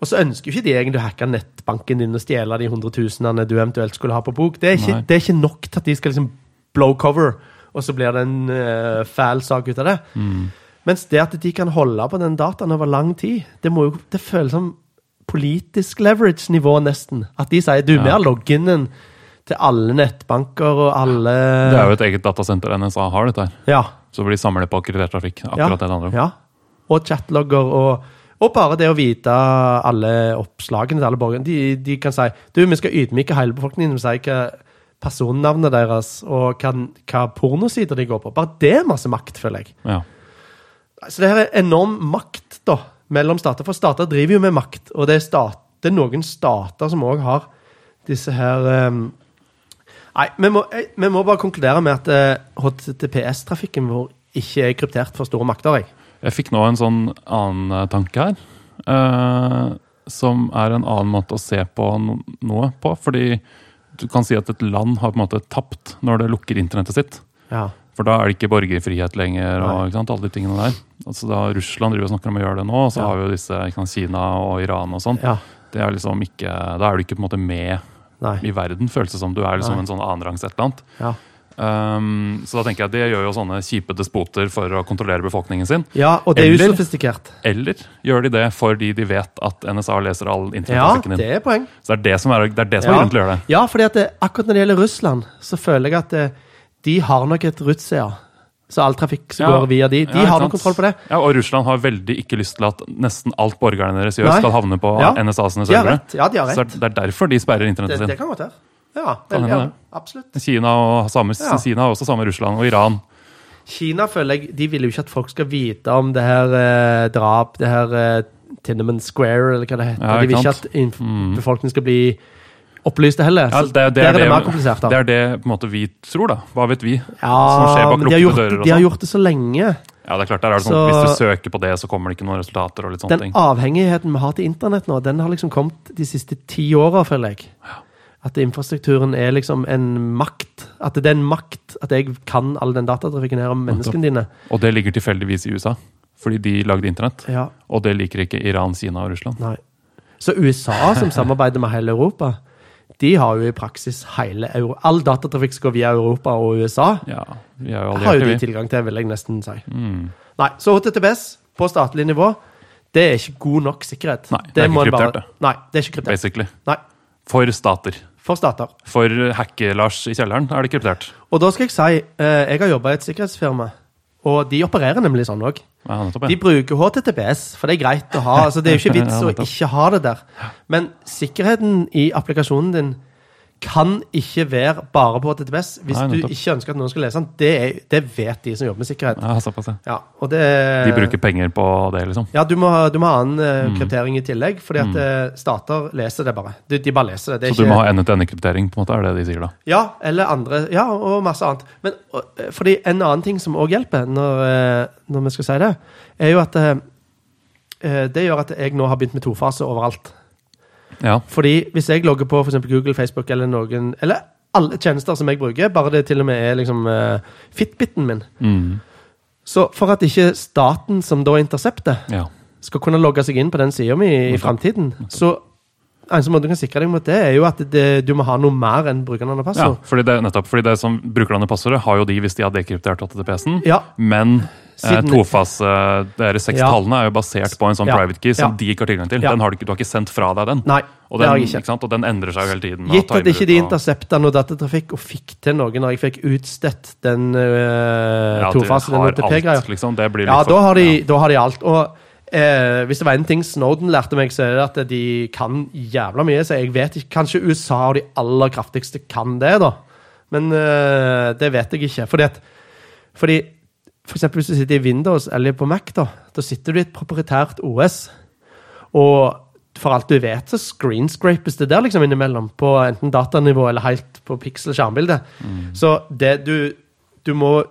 B: Og så ønsker jo ikke de egentlig å hacke nettbanken din og stjele de hundretusenene du eventuelt skulle ha på bok. Det er ikke, det er ikke nok til at de skal liksom blow cover, og så blir det en uh, fæl sak ut av det.
A: Mm.
B: Mens det at de kan holde på den dataen over lang tid, det, må jo, det føles som politisk leverage-nivå, nesten. At de sier du, vi har loginen til alle nettbanker og alle
A: Det er jo et eget datasenter NSA har, dette her.
B: Ja.
A: Så blir de samler på akkreditert trafikk. Akkurat det det handler om.
B: Ja. Og chatlogger og og bare det å vite alle oppslagene til alle borgerne. De, de kan si du, vi skal ydmyke hele befolkningen Vi si hva personnavnet deres og hva, hva pornosider de går på. Bare det er masse makt, føler jeg.
A: Ja.
B: Så det her er enorm makt da, mellom stater. For stater driver jo med makt, og det er, stat, det er noen stater som òg har disse her ehm, Nei, vi må, eh, vi må bare konkludere med at eh, HTTPS-trafikken vår ikke er kryptert for store makter. Jeg.
A: Jeg fikk nå en sånn annen eh, tanke her. Uh, som er en annen måte å se på noe på. Fordi du kan si at et land har på en måte tapt når det lukker internettet sitt.
B: Ja.
A: For da er det ikke borgerfrihet lenger. og sant, alle de tingene der. Altså da Russland driver og snakker om å gjøre det nå, og så
B: Ja.
A: har vi jo disse sant, Kina og Iran og sånn.
B: ja.
A: Det er liksom ikke, Da er du ikke på en måte med
B: Nei.
A: i verden, føles det som. Du er liksom
B: Nei.
A: en sånn annenrangs et eller annet.
B: Ja.
A: Um, så da tenker jeg at det gjør jo sånne kjipe despoter for å kontrollere befolkningen sin.
B: ja, og det er
A: Eller-
B: usofistikert.
A: Eller gjør de det fordi de vet at NSA leser all
B: Ja, det er poeng.
A: Så det er det som er, det er, det som er
B: Ja.
A: grunn til å gjøre det.
B: Ja, fordi at det, akkurat når det gjelder Russland, så føler jeg at det, de har nok et Rutsea. Så all trafikk som
A: Ja.
B: går via de, de
A: Ja,
B: har
A: noe
B: kontroll på det.
A: Ja, Og Russland har veldig ikke lyst til at nesten alt borgerne deres gjør,
B: Nei.
A: skal havne på
B: Ja.
A: NSA sine servere.
B: rett. Ja, de har
A: Så det er derfor de sperrer internettet sitt.
B: det
A: det,
B: kan godt være. Ja, veldig ja, absolutt.
A: Kina og samme. Kina har også samme Russland, og Iran.
B: Kina føler jeg, de vil jo ikke at folk skal vite om det her eh, drap, det her eh, Tinnaman Square, eller hva det heter.
A: Ja,
B: de vil
A: ikke
B: at
A: Mm.
B: befolkningen skal bli opplyste heller.
A: Ja,
B: Så der er det, da.
A: det er det måte vi tror, da. Hva vet vi?
B: ja,
A: som skjer bak lukkede dører
B: de har
A: sånn.
B: gjort det så lenge.
A: Ja, det er klart, der er det sånn, Hvis du søker på det, så kommer det ikke noen resultater. og litt sånne
B: Den
A: ting.
B: avhengigheten vi har til internett nå, den har liksom kommet de siste ti åra, føler jeg. At infrastrukturen er liksom en makt. At det er en makt at jeg kan all den datatrafikken her om menneskene dine.
A: Og det ligger tilfeldigvis i USA, fordi de lagde internett.
B: Ja,
A: Og det liker ikke Iran, Kina og Russland.
B: nei. Så USA, som samarbeider med hele Europa, de har jo i praksis hele Euro All datatrafikk som går via Europa og USA.
A: Ja, vi jo
B: har jo de tilgang til, vil jeg nesten si.
A: Mm.
B: Nei, Så HTTPS på statlig nivå, det er ikke god nok sikkerhet.
A: Nei, det er ikke kryptert, det.
B: Nei, det er ikke kryptert.
A: Basically.
B: Nei,
A: For stater.
B: For stater.
A: For Hacke-Lars i kjelleren er det kryptert.
B: Og da skal jeg si, eh, jeg har jobba i et sikkerhetsfirma, og de opererer nemlig sånn òg.
A: Ja,
B: De bruker HTTPS, for det er greit å ha. altså Det er jo ikke <laughs> vits å ikke ha det der. Men sikkerheten i applikasjonen din kan ikke være bare på HTTPS hvis
A: Nei,
B: du ikke ønsker at noen skal lese den. Det, er, det vet de som jobber med sikkerhet.
A: Ja, ja.
B: Det,
A: De bruker penger på det, liksom.
B: Ja, du må, du må ha annen eh,
A: Mm.
B: kryptering i tillegg, fordi at mm. stater leser det bare. De, de bare leser det. det
A: Så du må ha ende-til-ende-kryptering, på en måte, er det de sier da?
B: Ja, eller andre. Ja, og masse annet. Men og, eh, fordi en annen ting som òg hjelper, når, eh, når vi skal si det, er jo at eh, eh, Det gjør at jeg nå har begynt med tofase overalt.
A: Ja.
B: Fordi hvis jeg logger på for eksempel Google, Facebook eller noen Eller alle tjenester som jeg bruker, bare det til og med er liksom uh, Fitbiten min.
A: Mm.
B: Så for at ikke staten, som da intercepter,
A: ja.
B: skal kunne logge seg inn på den sida mi i framtiden, så eneste måte du kan sikre deg mot det, er jo at det, du må ha noe mer enn brukernavn og
A: ja fordi det, nettopp. Fordi det som brukernavnet passordet har jo de hvis de har dekryptert HTTPS-en.
B: Ja.
A: Men
B: Siden-
A: tofase, dere seks
B: Ja.
A: tallene er jo basert på en sånn
B: Ja.
A: private key som
B: Ja.
A: de ikke har tilgang til. Den har du, ikke, du har ikke sendt fra deg den.
B: Nei,
A: Og
B: det
A: den,
B: jeg ikke.
A: sant? og den endrer seg jo hele tiden.
B: Gitt at ikke de intercepta noe datatrafikk og fikk til noe når jeg fikk utstedt den uh,
A: Ja, de
B: den OTP-greia.
A: liksom. Det blir litt
B: Ja,
A: for-
B: da har, de, da har de alt. Og eh, hvis det var en ting Snowden lærte meg, så er det at de kan jævla mye. Så jeg vet ikke, Kanskje USA og de aller kraftigste kan det, da. Men eh, det vet jeg ikke. Fordi at fordi, For eksempel hvis du sitter i Windows eller på Mac, da, da sitter du i et proprietært OS. Og for alt du vet, så screenscrapes det der liksom innimellom. På enten datanivå eller helt på pixel-skjermbilde. Så det du Du må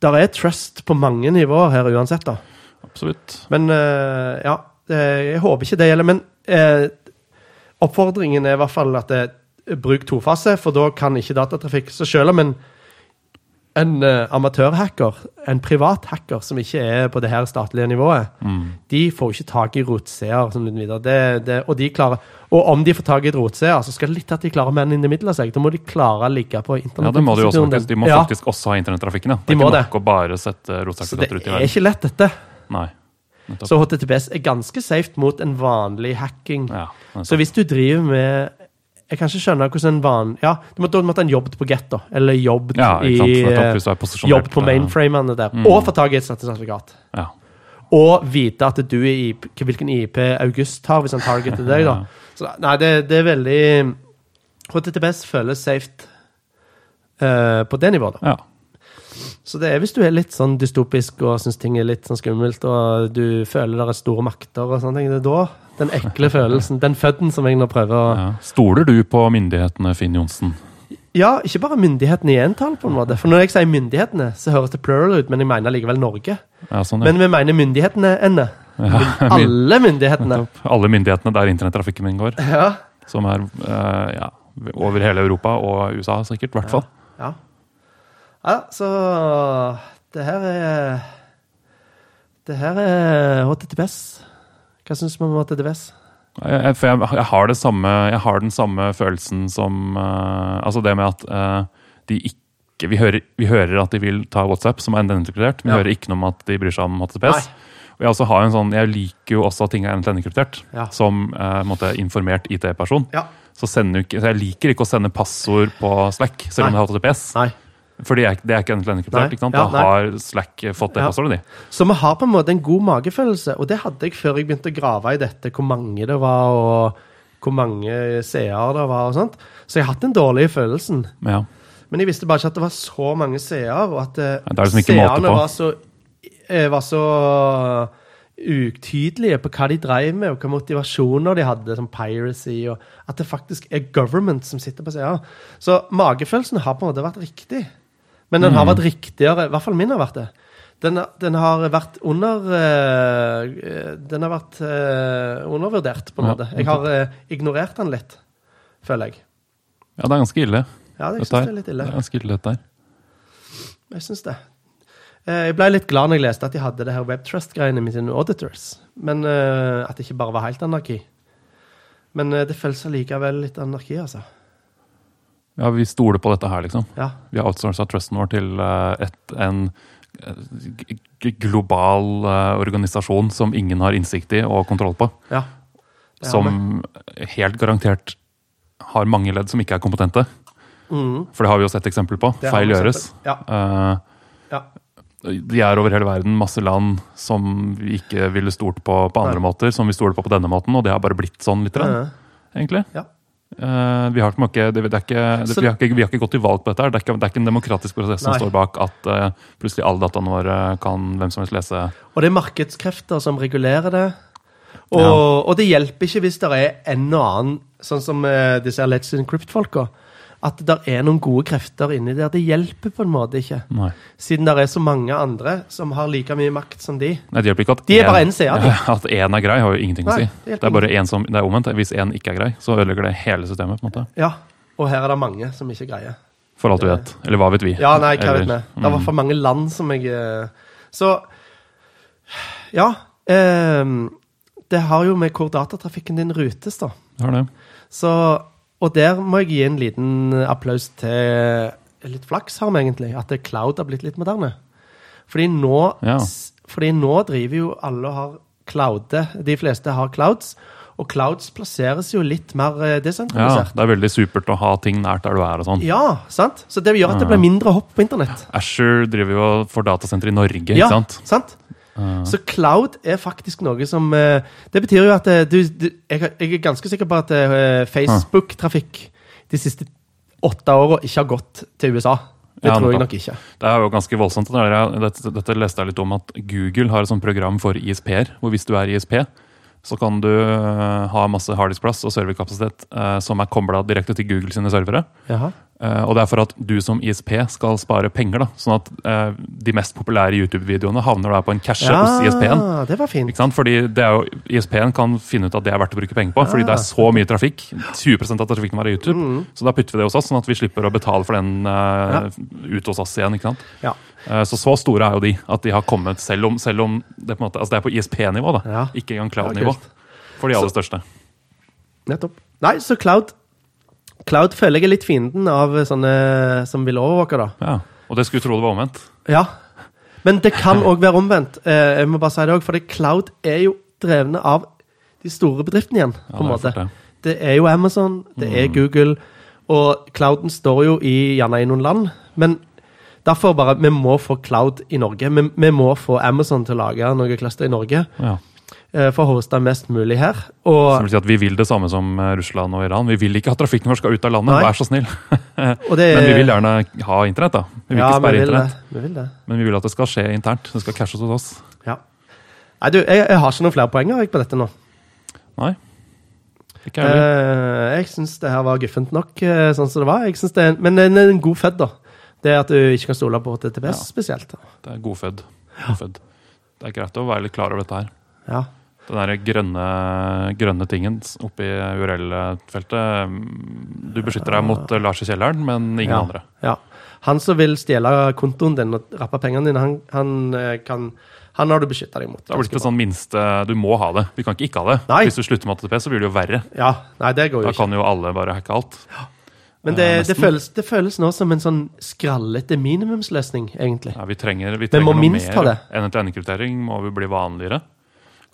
B: Der er trust på mange nivåer her uansett, da.
A: Absolutt.
B: Men uh, ja, jeg håper ikke det gjelder. Men uh, oppfordringen er i hvert fall at det, bruk tofase, for da kan ikke datatrafikk Så selv om en, en uh, amatørhacker, en privat hacker som ikke er på det her statlige nivået,
A: Mm.
B: de får ikke tak i rotseer. Sånn. Det, det, og, de klarer, og om de får tak i rotseer, så skal det litt at de klarer man inn i middel av seg. Da må de klare å ligge på internett.
A: Ja, det må de også faktisk. De må
B: ja,
A: faktisk også ha internettrafikken. Ja. Det er
B: de
A: ikke
B: det.
A: nok å bare sette
B: Så det
A: rotsertifikater ut i
B: er ikke lett, dette.
A: Nei. Nettopp.
B: Så HTTPS er ganske safe mot en vanlig hacking.
A: Ja.
B: Så hvis du driver med Jeg kan ikke skjønne hvordan en van... Ja, du måtte, måtte ha en jobb på Get, da. Eller jobb
A: ja,
B: i eh,
A: hvis du er posisjonert,
B: Jobb på mainframene der.
A: Mm.
B: Og få tak i et sertifikat.
A: Ja.
B: Og vite at du er IP, hvilken IP August har, hvis han targeter deg. da. Så nei, det, det er veldig HTTPS føles safe uh, på det nivået, da.
A: ja.
B: Så det er hvis du er litt sånn dystopisk og syns ting er litt sånn skummelt, og du føler det er store makter og sånne ting, det er da den ekle <laughs> følelsen, den fødden som jeg nå prøver å
A: ja. Stoler du på myndighetene, Finn Johnsen?
B: Ja, ikke bare myndighetene i entall, på en måte. For når jeg sier myndighetene, så høres det plural ut, men jeg mener likevel Norge.
A: Ja, sånn, ja.
B: Men vi mener myndighetene enne.
A: ja. <laughs>
B: Alle myndighetene. <laughs>
A: Alle myndighetene der internettrafikken min går.
B: Ja.
A: Som er eh, ja, over hele Europa og USA, sikkert. I hvert fall.
B: Ja. Ja, så det her er Det her er HTTPS. Hva syns du om HTTPS?
A: Jeg, jeg, for jeg, jeg, har det samme, jeg har den samme følelsen som uh, Altså det med at uh, de ikke vi hører, vi hører at de vil ta WhatsApp, som er endekriptert, men vi
B: Ja.
A: hører ikke noe om at de bryr seg om HTTPS.
B: Nei.
A: Og jeg, også har en sånn, jeg liker jo også at ting er endekriptert,
B: Ja.
A: som eh, måtte, informert IT-person.
B: Ja.
A: Så, så jeg liker ikke å sende passord på Slack, selv om
B: Nei.
A: det er HTTPS.
B: Nei.
A: For det er, det er ikke endekriptert.
B: Nei.
A: ikke sant?
B: Ja,
A: Da har Slack fått det
B: Ja.
A: passordet, de.
B: Så vi har på en måte en god magefølelse, og det hadde jeg før jeg begynte å grave i dette, hvor mange det var, og hvor mange seere det var og sånt. Så jeg har hatt den dårlige følelsen.
A: Ja.
B: Men jeg visste bare ikke at det var så mange seere, og at
A: liksom
B: seerne var så, eh, var så utydelige på hva de drev med, og hva motivasjoner de hadde, som piracy, og at det faktisk er government som sitter på seere. Så magefølelsen har på en måte vært riktig. Men den har
A: Mm.
B: vært riktigere, i hvert fall min har vært det. Den, den har vært under eh, Den har vært eh, undervurdert, på en måte. Jeg har eh, ignorert den litt, føler jeg.
A: ja, det er ganske ille.
B: Ja, jeg
A: synes
B: det er litt ille.
A: Det er ganske ille, dette her.
B: Jeg syns det. Jeg ble litt glad når jeg leste at de hadde det her WebTrust-greiene med sine auditors. Men at det ikke bare var helt anarki. Men det føles allikevel litt anarki, altså.
A: Ja, vi stoler på dette her, liksom.
B: Ja.
A: Vi har outsourca trusten vår til eh, et, en eh, global eh, organisasjon som ingen har innsikt i og kontroll på.
B: ja.
A: Som helt garantert har mange ledd som ikke er kompetente.
B: Mm.
A: For det har vi jo sett eksempel på.
B: Det
A: Feil gjøres.
B: Ja.
A: Uh,
B: Ja.
A: de er over hele verden, masse land som vi ikke ville stolt på på andre
B: Nei.
A: måter, som vi stoler på på denne måten, og det har bare blitt sånn litt,
B: Ja.
A: egentlig.
B: Ja.
A: Eh, vi, har ikke, det, det ikke, det, vi, har ikke, vi har ikke gått til valg på dette. her. Det er ikke, det er ikke en demokratisk prosess som
B: Nei.
A: står bak at uh, plutselig alle dataene våre kan hvem som helst lese.
B: Og det er markedskrefter som regulerer det. Og,
A: Ja.
B: og det hjelper ikke hvis det er en og annen, sånn som uh, disse Let's Encrypt-folka, at det er noen gode krefter inni der. Det hjelper på en måte ikke.
A: Nei.
B: Siden det er så mange andre som har like mye makt som de.
A: Nei, det hjelper ikke at
B: De er
A: en,
B: bare en side, <laughs>
A: at én er grei, har jo ingenting å si.
B: det
A: Det, er bare en som, det er omvendt. Hvis én ikke er grei, så ødelegger det hele systemet. på en måte.
B: Ja, Og her er det mange som ikke greier.
A: For alt vi vet. Eller hva vet vi?
B: Ja, nei, hva vet vi. Det er for mange land som jeg eh, Så ja. Eh, det har jo med hvor datatrafikken din rutes, da.
A: Det har det.
B: Så, og der må jeg gi en liten applaus til litt flaks, har vi egentlig. At cloud har blitt litt moderne. Fordi nå,
A: Ja.
B: fordi nå driver jo alle og har cloude. De fleste har clouds. Og clouds plasseres jo litt mer desentralisert.
A: Ja, det er veldig supert å ha ting nært der du er og sånn.
B: Ja, sant? Så det gjør at det blir mindre hopp på internett.
A: Azure driver jo for får datasenter i Norge,
B: Ja,
A: ikke sant?
B: sant?
A: Uh,
B: Så cloud er faktisk noe som eh, Det betyr jo at eh, du, du jeg, jeg er ganske sikker på at eh, Facebook-trafikk de siste åtte åra ikke har gått til USA. Det
A: Ja,
B: tror jeg nok ikke.
A: det er jo ganske voldsomt. Dette, dette leste jeg litt om at Google har et sånt program for ISP-er. Hvor hvis du er ISP, så kan du ha masse harddiskplass og serverkapasitet eh, som er kobla direkte til Google sine servere.
B: Jaha.
A: Eh, og det er for at du som ISP skal spare penger. da, Sånn at eh, de mest populære YouTube-videoene havner da på en cache hos ISP-en.
B: Ja, det var fint.
A: Ikke sant? Fordi ISP-en kan finne ut at det er verdt å bruke penger på, fordi det er så mye trafikk. 20% av trafikken var i YouTube.
B: Mm.
A: Så da putter vi det hos oss, sånn at vi slipper å betale for den eh, ut hos oss igjen. ikke sant?
B: Ja.
A: Eh, så så store er jo de, at de har kommet, selv om, selv om det, på en måte, altså det er på ISP-nivå, da.
B: Ja.
A: Ikke engang cloud-nivå. for de aller største.
B: Nettopp. Nei, så cloud Cloud føler jeg er litt fienden av sånne som vil overvåke, da.
A: Ja. Og det skulle tro det var omvendt.
B: Ja. Men det kan òg være omvendt. Eh, jeg må bare si det også, for cloud er jo drevne av de store bedriftene igjen. På en
A: det er
B: måte.
A: det.
B: Det er jo Amazon, det er Google, og clouden står jo i, gjerne i noen land. Men derfor bare, vi må få cloud i Norge. Vi, vi må få Amazon til å lage noe cluster i Norge
A: Ja.
B: Eh, for å hoste mest mulig her.
A: Som vil si at Vi vil det samme som eh, Russland og Iran. Vi vil ikke at trafikken vår skal ut av landet.
B: Nei.
A: Vær så snill.
B: og det <laughs>
A: Men vi vil gjerne ha internett. da. Vi vil
B: ja,
A: ikke sperre
B: vi
A: internett.
B: Vi vil det.
A: Men vi vil at det skal skje internt. Det skal cashes hos oss.
B: Ja. Nei, du, jeg, jeg har ikke noen flere poenger jeg, på dette nå.
A: Nei. Ikke heller.
B: Eh, jeg syns det her var guffent nok, eh, sånn som det var. Jeg synes det er, men det er en god fed, da. Det er at du ikke kan stole på TTPS
A: Ja.
B: spesielt.
A: Det er godfødd. godfødd. Det er greit å være litt klar over dette her.
B: Ja.
A: Den der grønne, grønne tingen oppi URL-feltet mm, Du beskytter deg mot eh, Lars i kjelleren, men ingen
B: ja.
A: andre.
B: Ja. Han som vil stjele kontoen din og rappe pengene dine, han, han, eh, kan, han har du beskytta deg mot.
A: Det har blitt sånn minste Du må ha det. Vi kan ikke ikke ha det.
B: Nei.
A: Hvis du slutter med ATP, så blir det jo verre.
B: Ja, nei, det går
A: Da
B: jo ikke.
A: kan jo alle bare hacke alt. Ja.
B: Men det,
A: Eh,
B: det, føles, det føles nå som en sånn skrallete minimumsløsning, egentlig.
A: Ja, vi trenger, vi trenger noe mer.
B: det.
A: NTN-kryptering må vi bli vanligere.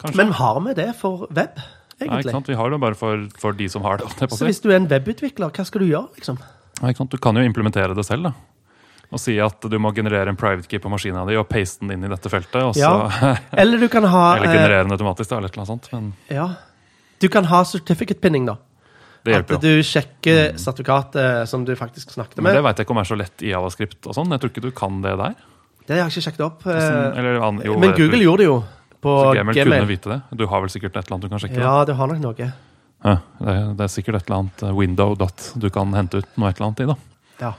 A: Kanskje.
B: Men har vi det for web, Egentlig?
A: Nei, ikke sant? Vi har det bare for, for de som har det.
B: Så hvis du er en webutvikler, hva skal du gjøre, liksom?
A: Nei, ikke sant? Du kan jo implementere det selv. da. Og si at du må generere en private key på maskina di og paste den inn i dette feltet. Og så,
B: Eller du kan ha <laughs>
A: eller
B: eh,
A: generere den automatisk. Da, eller noe sånt. Men
B: Ja. Du kan ha certificate pinning, da.
A: det hjelper
B: At du sjekker sertifikatet som du faktisk snakket med.
A: Men det veit jeg ikke om er så lett i Javascript og sånn. Jeg tror ikke du kan det der.
B: Det har jeg ikke sjekket opp. Eh,
A: eller, jo,
B: Men Google gjorde det jo på
A: så Gmail kunne vite det. Du har vel sikkert et eller annet du kan sjekke?
B: Ja, det har nok noe.
A: Ja, det, er, det er sikkert et eller annet eh, window dot du kan hente ut noe et eller annet i. da.
B: Ja.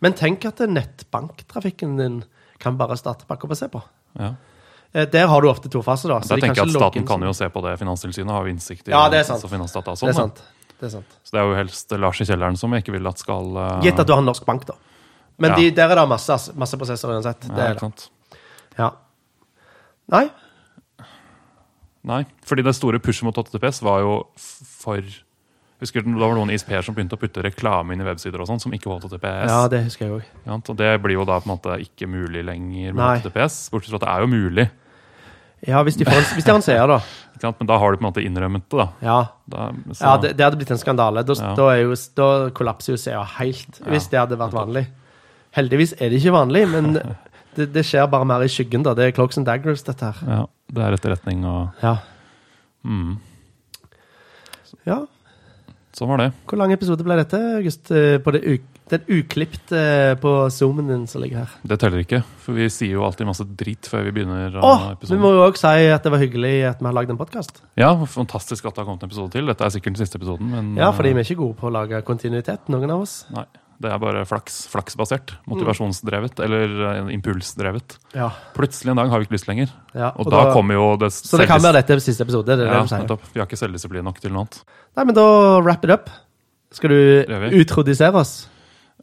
B: Men tenk at nettbanktrafikken din kan bare starte bak opp og se på.
A: Ja.
B: Eh, Der har du ofte to faser, da. så de
A: tenker jeg at Staten kan jo se på det. Finanstilsynet har jo innsikt i
B: Ja, det er sant.
A: så finansdata og
B: Det er
A: sånn.
B: sant. Det er sant.
A: Så det er jo helst Lars i kjelleren som jeg ikke vil at skal uh...
B: Gitt at du har en norsk bank, da. Men
A: Ja.
B: de, der er det masse, masse prosesser uansett. Det
A: ja,
B: er
A: ikke
B: det.
A: sant?
B: Ja. Nei.
A: Nei, fordi det store pushet mot HTTPS var jo for Husker du, Da var det noen ISP-er som begynte å putte reklame inn i websider og sånn, som ikke var HTTPS.
B: Ja, det husker jeg
A: også. Ja. Og det blir jo da på en måte ikke mulig lenger med
B: Nei.
A: HTTPS. Bortsett fra at det er jo mulig.
B: Ja, hvis de, får, hvis de har da. <laughs>
A: Men da har du på en måte innrømmet det. da.
B: Ja,
A: da
B: ja det, det hadde blitt en skandale. Da,
A: Ja.
B: da, er jo, da kollapser jo CA helt, hvis det hadde vært vanlig. Heldigvis er det ikke vanlig, men <laughs> det, det skjer bare mer i skyggen. da. Det er cloaks and daggers, dette her.
A: ja, det er etterretning og
B: Ja.
A: mm.
B: ja.
A: Sånn var det.
B: Hvor lang episode ble dette, August? eh, På det u den uklippte eh, på zoomen din som ligger her.
A: Det teller ikke, for vi sier jo alltid masse drit før vi begynner.
B: Å!
A: av
B: vi må jo òg si at det var hyggelig at vi har lagd en podkast.
A: Ja, fantastisk at det har kommet en episode til. Dette er sikkert den siste episoden. Men
B: Ja, fordi
A: eh,
B: vi er ikke gode på å lage kontinuitet, noen av oss.
A: Nei, det er bare flaks, flaksbasert. Motivasjonsdrevet, eller eh, impulsdrevet.
B: Ja,
A: Plutselig en dag har vi ikke lyst lenger.
B: ja.
A: Og, da, kommer jo det
B: Så det kan være dette siste episode? det
A: Ja,
B: det.
A: Vi har ikke selvdisiplin nok til noe annet.
B: Nei, men da wrap it up. Skal du utrodisere oss?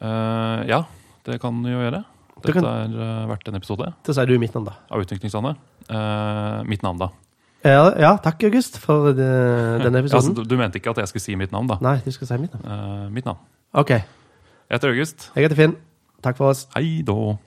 A: Uh, ja, det kan vi jo gjøre. Dette
B: kan-
A: er uh, vært en episode
B: Da sier du mitt navn, da.
A: av Utviklingslandet. Uh, mitt navn, da.
B: Ja, ja takk, August, for denne <laughs>
A: Ja, altså,
B: episoden.
A: du, du mente ikke at jeg skulle si mitt navn, da?
B: Nei, du skal si mitt navn.
A: Uh, mitt navn.
B: OK.
A: Jeg heter August.
B: Jeg heter Finn. Takk for oss.
A: Hei då.